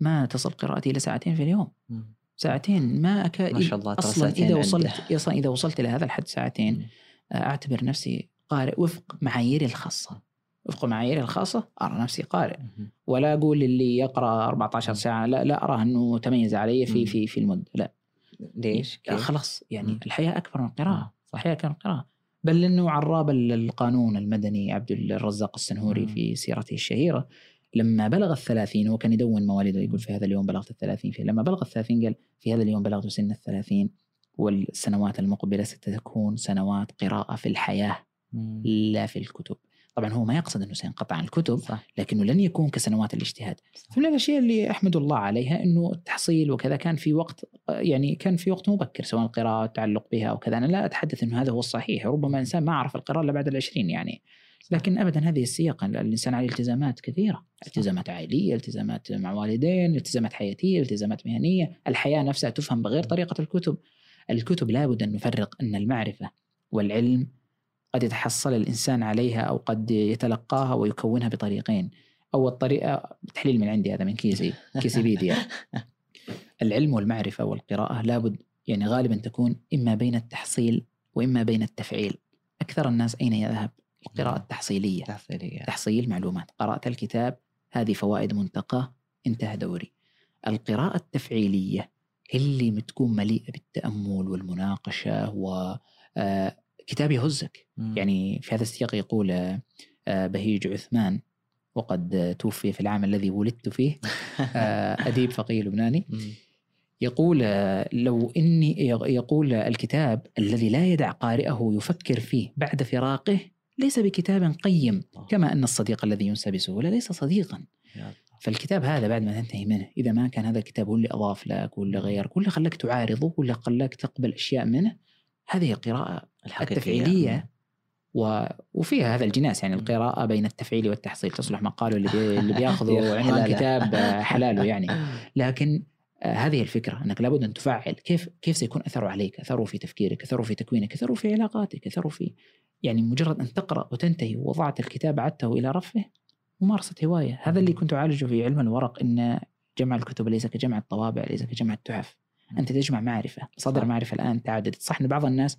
ما تصل قراءتي إلى ساعتين في اليوم. ساعتين ما أكاد ما شاء الله أصلا إذا. وصلت أصلا إذا وصلت إلى هذا الحد ساعتين. أعتبر نفسي قارئ وفق معاييري الخاصة وفق معاييري الخاصة أرى نفسي قارئ. ولا أقول اللي يقرأ 14 ساعة لا لا أراه إنه تميز علي في. في في المده لا ليش؟ خلاص يعني مم. الحياة أكبر من القراءة صح. الحياة أكبر من القراءة بل إنه عراب ال- القانون المدني عبد الرزاق السنهوري. في سيرته الشهيرة لما بلغ الثلاثين هو كان يدون مواليده يقول في هذا اليوم بلغت الثلاثين في لما بلغ الثلاثين قال في هذا اليوم بلغت سن الثلاثين والسنوات المقبلة ستكون سنوات قراءة في الحياة. لا في الكتب طبعا هو ما يقصد أنه سينقطع عن الكتب صح. لكنه لن يكون كسنوات الاجتهاد. فمن الأشياء اللي أحمد الله عليها إنه التحصيل وكذا كان في وقت يعني كان في وقت مبكر سواء القراءة والتعلق بها أو كذا. أنا لا أتحدث إنه هذا هو الصحيح ربما إنسان ما عرف القراءة إلا بعد العشرين يعني. لكن ابدا هذه السياق الإنسان عليه التزامات كثيرة. التزامات عائلية التزامات مع والدين التزامات حياتية التزامات مهنية. الحياة نفسها تفهم بغير طريقة الكتب. الكتب لابد أن نفرق أن المعرفة والعلم قد يتحصل الإنسان عليها أو قد يتلقاها ويكونها بطريقين. أو الطريقة تحليل من عندي هذا من كيسي كيسيبيديا. <laughs> العلم والمعرفة والقراءة لابد يعني غالبا تكون إما بين التحصيل وإما بين التفعيل. أكثر الناس أين يذهب؟ القراءة التحصيلية. تحصيلية. تحصيل معلومات. قرات الكتاب هذه فوائد منتقاه انتهى دوري. القراءة التفعيلية اللي بتكون مليئة بالتأمل والمناقشة و آه، كتاب يهزك. مم. يعني في هذا السياق يقول آه، آه، بهيج عثمان وقد توفي في العام الذي ولدت فيه <laughs> آه، أديب فقيه لبناني. يقول لو إني يقول الكتاب الذي لا يدع قارئه يفكر فيه بعد فراقه ليس بكتاب قيم كما أن الصديق الذي ينسى بسهولة ليس صديقا. فالكتاب هذا بعد ما تنتهي منه إذا ما كان هذا الكتاب هو اللي أضاف لك ولا غيرك ولا خلاك تعارضه ولا خلاك تقبل أشياء منه هذه القراءة الحقيقية. التفعيلية و... وفيها هذا الجناس يعني القراءة بين التفعيل والتحصيل تصلح ما قالوا اللي, بي... <laughs> اللي بياخذوا يا عنوان. كتاب آه، حلاله يعني. <laughs> لكن آه، هذه الفكرة أنك لابد أن تفعل. كيف كيف سيكون أثره عليك؟ أثره في تفكيرك أثره في تكوينك أثره في علاقاتك أثره في يعني مجرد أن تقرأ وتنتهي ووضعت الكتاب عدته إلى رفه ممارسة هواية. هذا اللي كنت أعالجه في علم الورق أن جمع الكتب ليس كجمع الطوابع ليس كجمع التحف. أنت تجمع معرفة صدر صح. معرفة الآن تعددت صح أن بعض الناس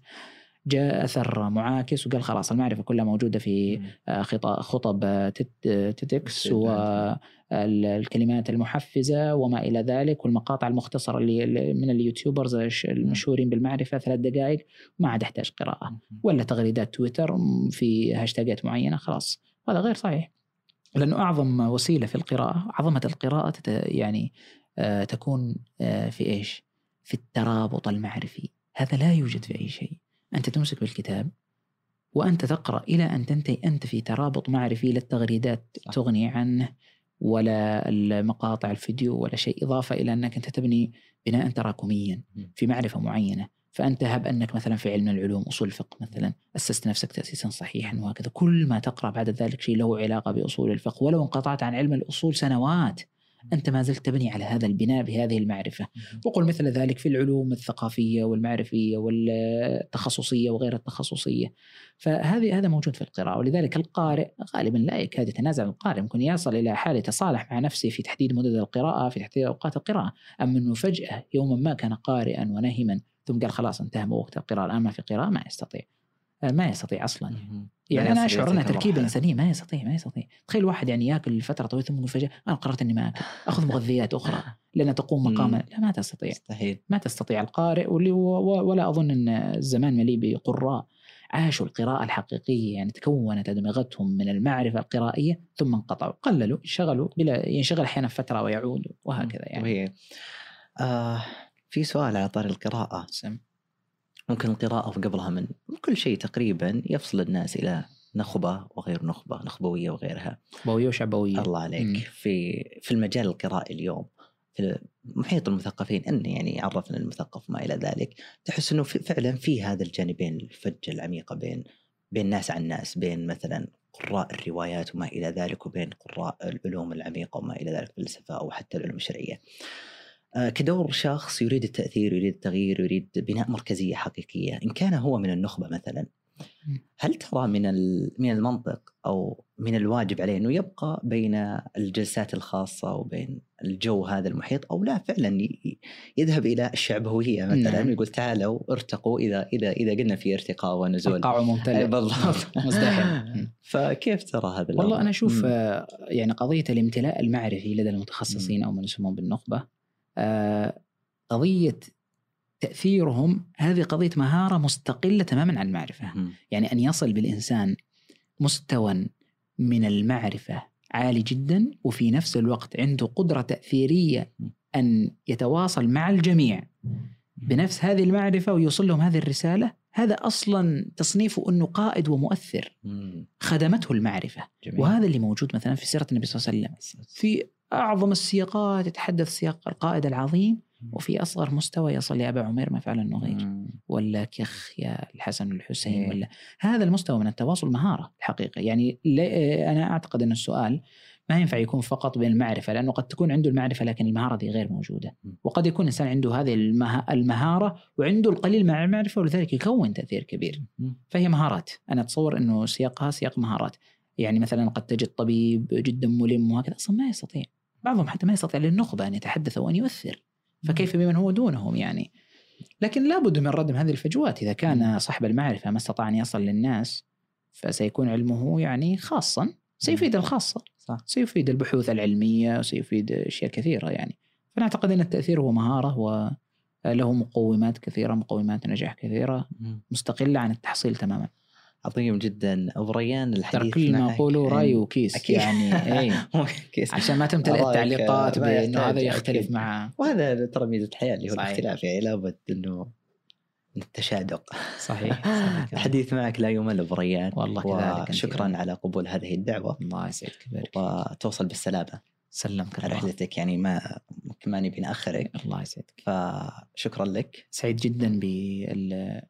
جاء أثر معاكس وقال خلاص المعرفة كلها موجودة في آه، خطب TEDx TEDx. والكلمات المحفزة وما إلى ذلك والمقاطع المختصرة اللي من ال YouTubers المشهورين بالمعرفة ثلاث دقائق ما عاد أحتاج قراءة. ولا تغريدات تويتر في هاشتاجات معينة خلاص. هذا غير صحيح. لأنه أعظم وسيلة في القراءة عظمة القراءة تت يعني آه، تكون آه، في إيش؟ في الترابط المعرفي. هذا لا يوجد في أي شيء. أنت تمسك بالكتاب وأنت تقرأ إلى أن تنتهي أنت في ترابط معرفي لا التغريدات. تغني عنه ولا المقاطع الفيديو ولا شيء إضافة إلى أنك أنت تبني بناء تراكميا. في معرفة معينة. فأنت هب أنك مثلا في علم العلوم أصول الفقه مثلا أسست نفسك تأسيسا صحيحا وهكذا. كل ما تقرأ بعد ذلك شيء له علاقة بأصول الفقه. ولو انقطعت عن علم الأصول سنوات أنت ما زلت تبني على هذا البناء بهذه المعرفة. وقل مثل ذلك في العلوم الثقافية والمعرفية والتخصصية وغير التخصصية. فهذه هذا موجود في القراءة. ولذلك القارئ غالبا لا يكاد يتنازع. القارئ ممكن يصل إلى حال يتصالح مع نفسه في تحديد مدد القراءة في تحديد أوقات القراءة. أما أنه فجأة يوما ما كان قارئا ونهما ثم قال خلاص انتهى وقت القراءة الآن ما في قراءة ما يستطيع. ما يستطيع أصلا. يعني أنا أشعر انها تركيبه انسانيه ما يستطيع ما يستطيع. تخيل واحد يعني ياكل فترة طويلة ثم فجأة أنا قررت إني ما أكل أخذ <laughs> مغذيات أخرى لأنها تقوم مقام. لا ما تستطيع. مستحيل. ما تستطيع. القارئ ولا أظن إن الزمان مليء بقراء. عاشوا القراءة الحقيقية يعني تكونت أدمغتهم من المعرفة القرائية ثم انقطعوا. قللوا انشغلوا بلا ينشغل أحيانا فترة ويعود وهكذا يعني. وهي آه في سؤال على طار القراءة. سم. ممكن القراءة وقبلها من كل شيء تقريبا يفصل الناس إلى نخبة وغير نخبة نخبوية وغيرها بوية وشعبوية الله عليك مم. في في المجال القرائي اليوم في محيط المثقفين أن يعني عرفنا المثقف ما إلى ذلك تحس في- فعلا في هذا الجانبين الفجه العميقه بين بين ناس عن ناس بين مثلا قراء الروايات وما إلى ذلك وبين قراء العلوم العميقة وما إلى ذلك الفلسفه أو حتى العلوم الشرعية. آه، كدور شخص يريد التأثير يريد التغيير يريد بناء مركزية حقيقية. إن كان هو من النخبة مثلا هل ترى من من المنطق أو من الواجب عليه إنه يبقى بين الجلسات الخاصة وبين الجو هذا المحيط أو لا؟ فعلا يذهب إلى الشعبوية مثلا نعم. ويقول تعالوا ارتقوا إذا إذا إذا قلنا في ارتقاء ونزول. القاع ممتلئ أي بالضبط. مزدحم. <laughs> فكيف ترى هذا آه، قضية تأثيرهم هذه قضية مهارة مستقلة تماما عن المعرفة. مم. يعني أن يصل بالإنسان مستوى من المعرفة عالي جدا وفي نفس الوقت عنده قدرة تأثيرية أن يتواصل مع الجميع بنفس هذه المعرفة ويوصل لهم هذه الرسالة. هذا أصلا تصنيفه أنه قائد ومؤثر. خدمته المعرفة. جميل. وهذا اللي موجود مثلا في سيرة النبي صلى الله عليه وسلم. في أعظم السياقات يتحدث سياق القائد العظيم وفي أصغر مستوى يصل ابا عمير ما فعل النغير. ولا كخ يا الحسن والحسين إيه. ولا هذا المستوى من التواصل مهارة الحقيقة يعني أنا أعتقد أن السؤال ما ينفع يكون فقط بالمعرفه لأنه قد تكون عنده المعرفة لكن المهارة دي غير موجودة م. وقد يكون الانسان عنده هذه المه- المهارة وعنده القليل مع المعرفة ولذلك يكون تأثير كبير. فهي مهارات أنا أتصور إنه سياقها سياق مهارات يعني مثلا قد تجد طبيب جدا ملم وهكذا أصلا ما يستطيع بعضهم حتى ما يستطيع للنخبة أن يتحدث وأن يؤثر. فكيف بمن هو دونهم يعني؟ لكن لابد من ردم هذه الفجوات. إذا كان صاحب المعرفة ما استطاع أن يصل للناس فسيكون علمه يعني خاصا. سيفيد الخاصه صح. سيفيد البحوث العلمية وسيفيد أشياء كثيرة يعني. فانا اعتقد أن التأثير هو مهارة وله مقومات كثيرة مقومات نجاح كثيرة مستقلة عن التحصيل تماما. عظيم جدا. ابو ريان الحديث كل ما اقوله رأي وكيس. أكيد. يعني <laughs> اي كيس. عشان ما تمتلئ التعليقات بأنه هذا يختلف أكيد. مع وهذا ترى ميزة الحياة اللي هو صحيح. الاختلاف. يعني لابد إنه التشادق. صحيح صحيح. <laughs> الحديث معك لا يمل ابو ريان والله كذلك وشكرا أنت. على قبول هذه الدعوة. الله يسعدك وتوصل بالسلامة. سلمك على الله. رحلتك. يعني ما ما نبي نأخرك. الله يسعدك. فشكرا لك. سعيد جدا بال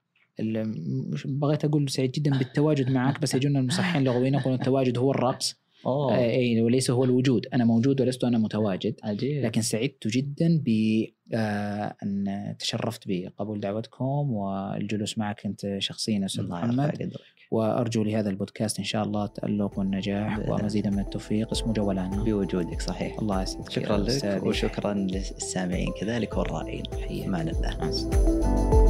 بغيت أقول سعيد جدا بالتواجد معك بس يجونا المصححين اللغويين يقولون التواجد هو الرقص. أوه. آه، إي وليس هو الوجود. أنا موجود ولست أنا متواجد. عجيب. لكن سعدت جدا بأن تشرفت بقبول دعوتكم والجلوس معك أنت شخصيا يرفع محمد وأرجو لهذا البودكاست إن شاء الله التألق والنجاح ومزيدا من التوفيق. اسمه جولانا بوجودك صحيح. الله يسعدك. شكرا لك. وشكرا للسامعين. كذلك والرائين. حياك. أمان الله.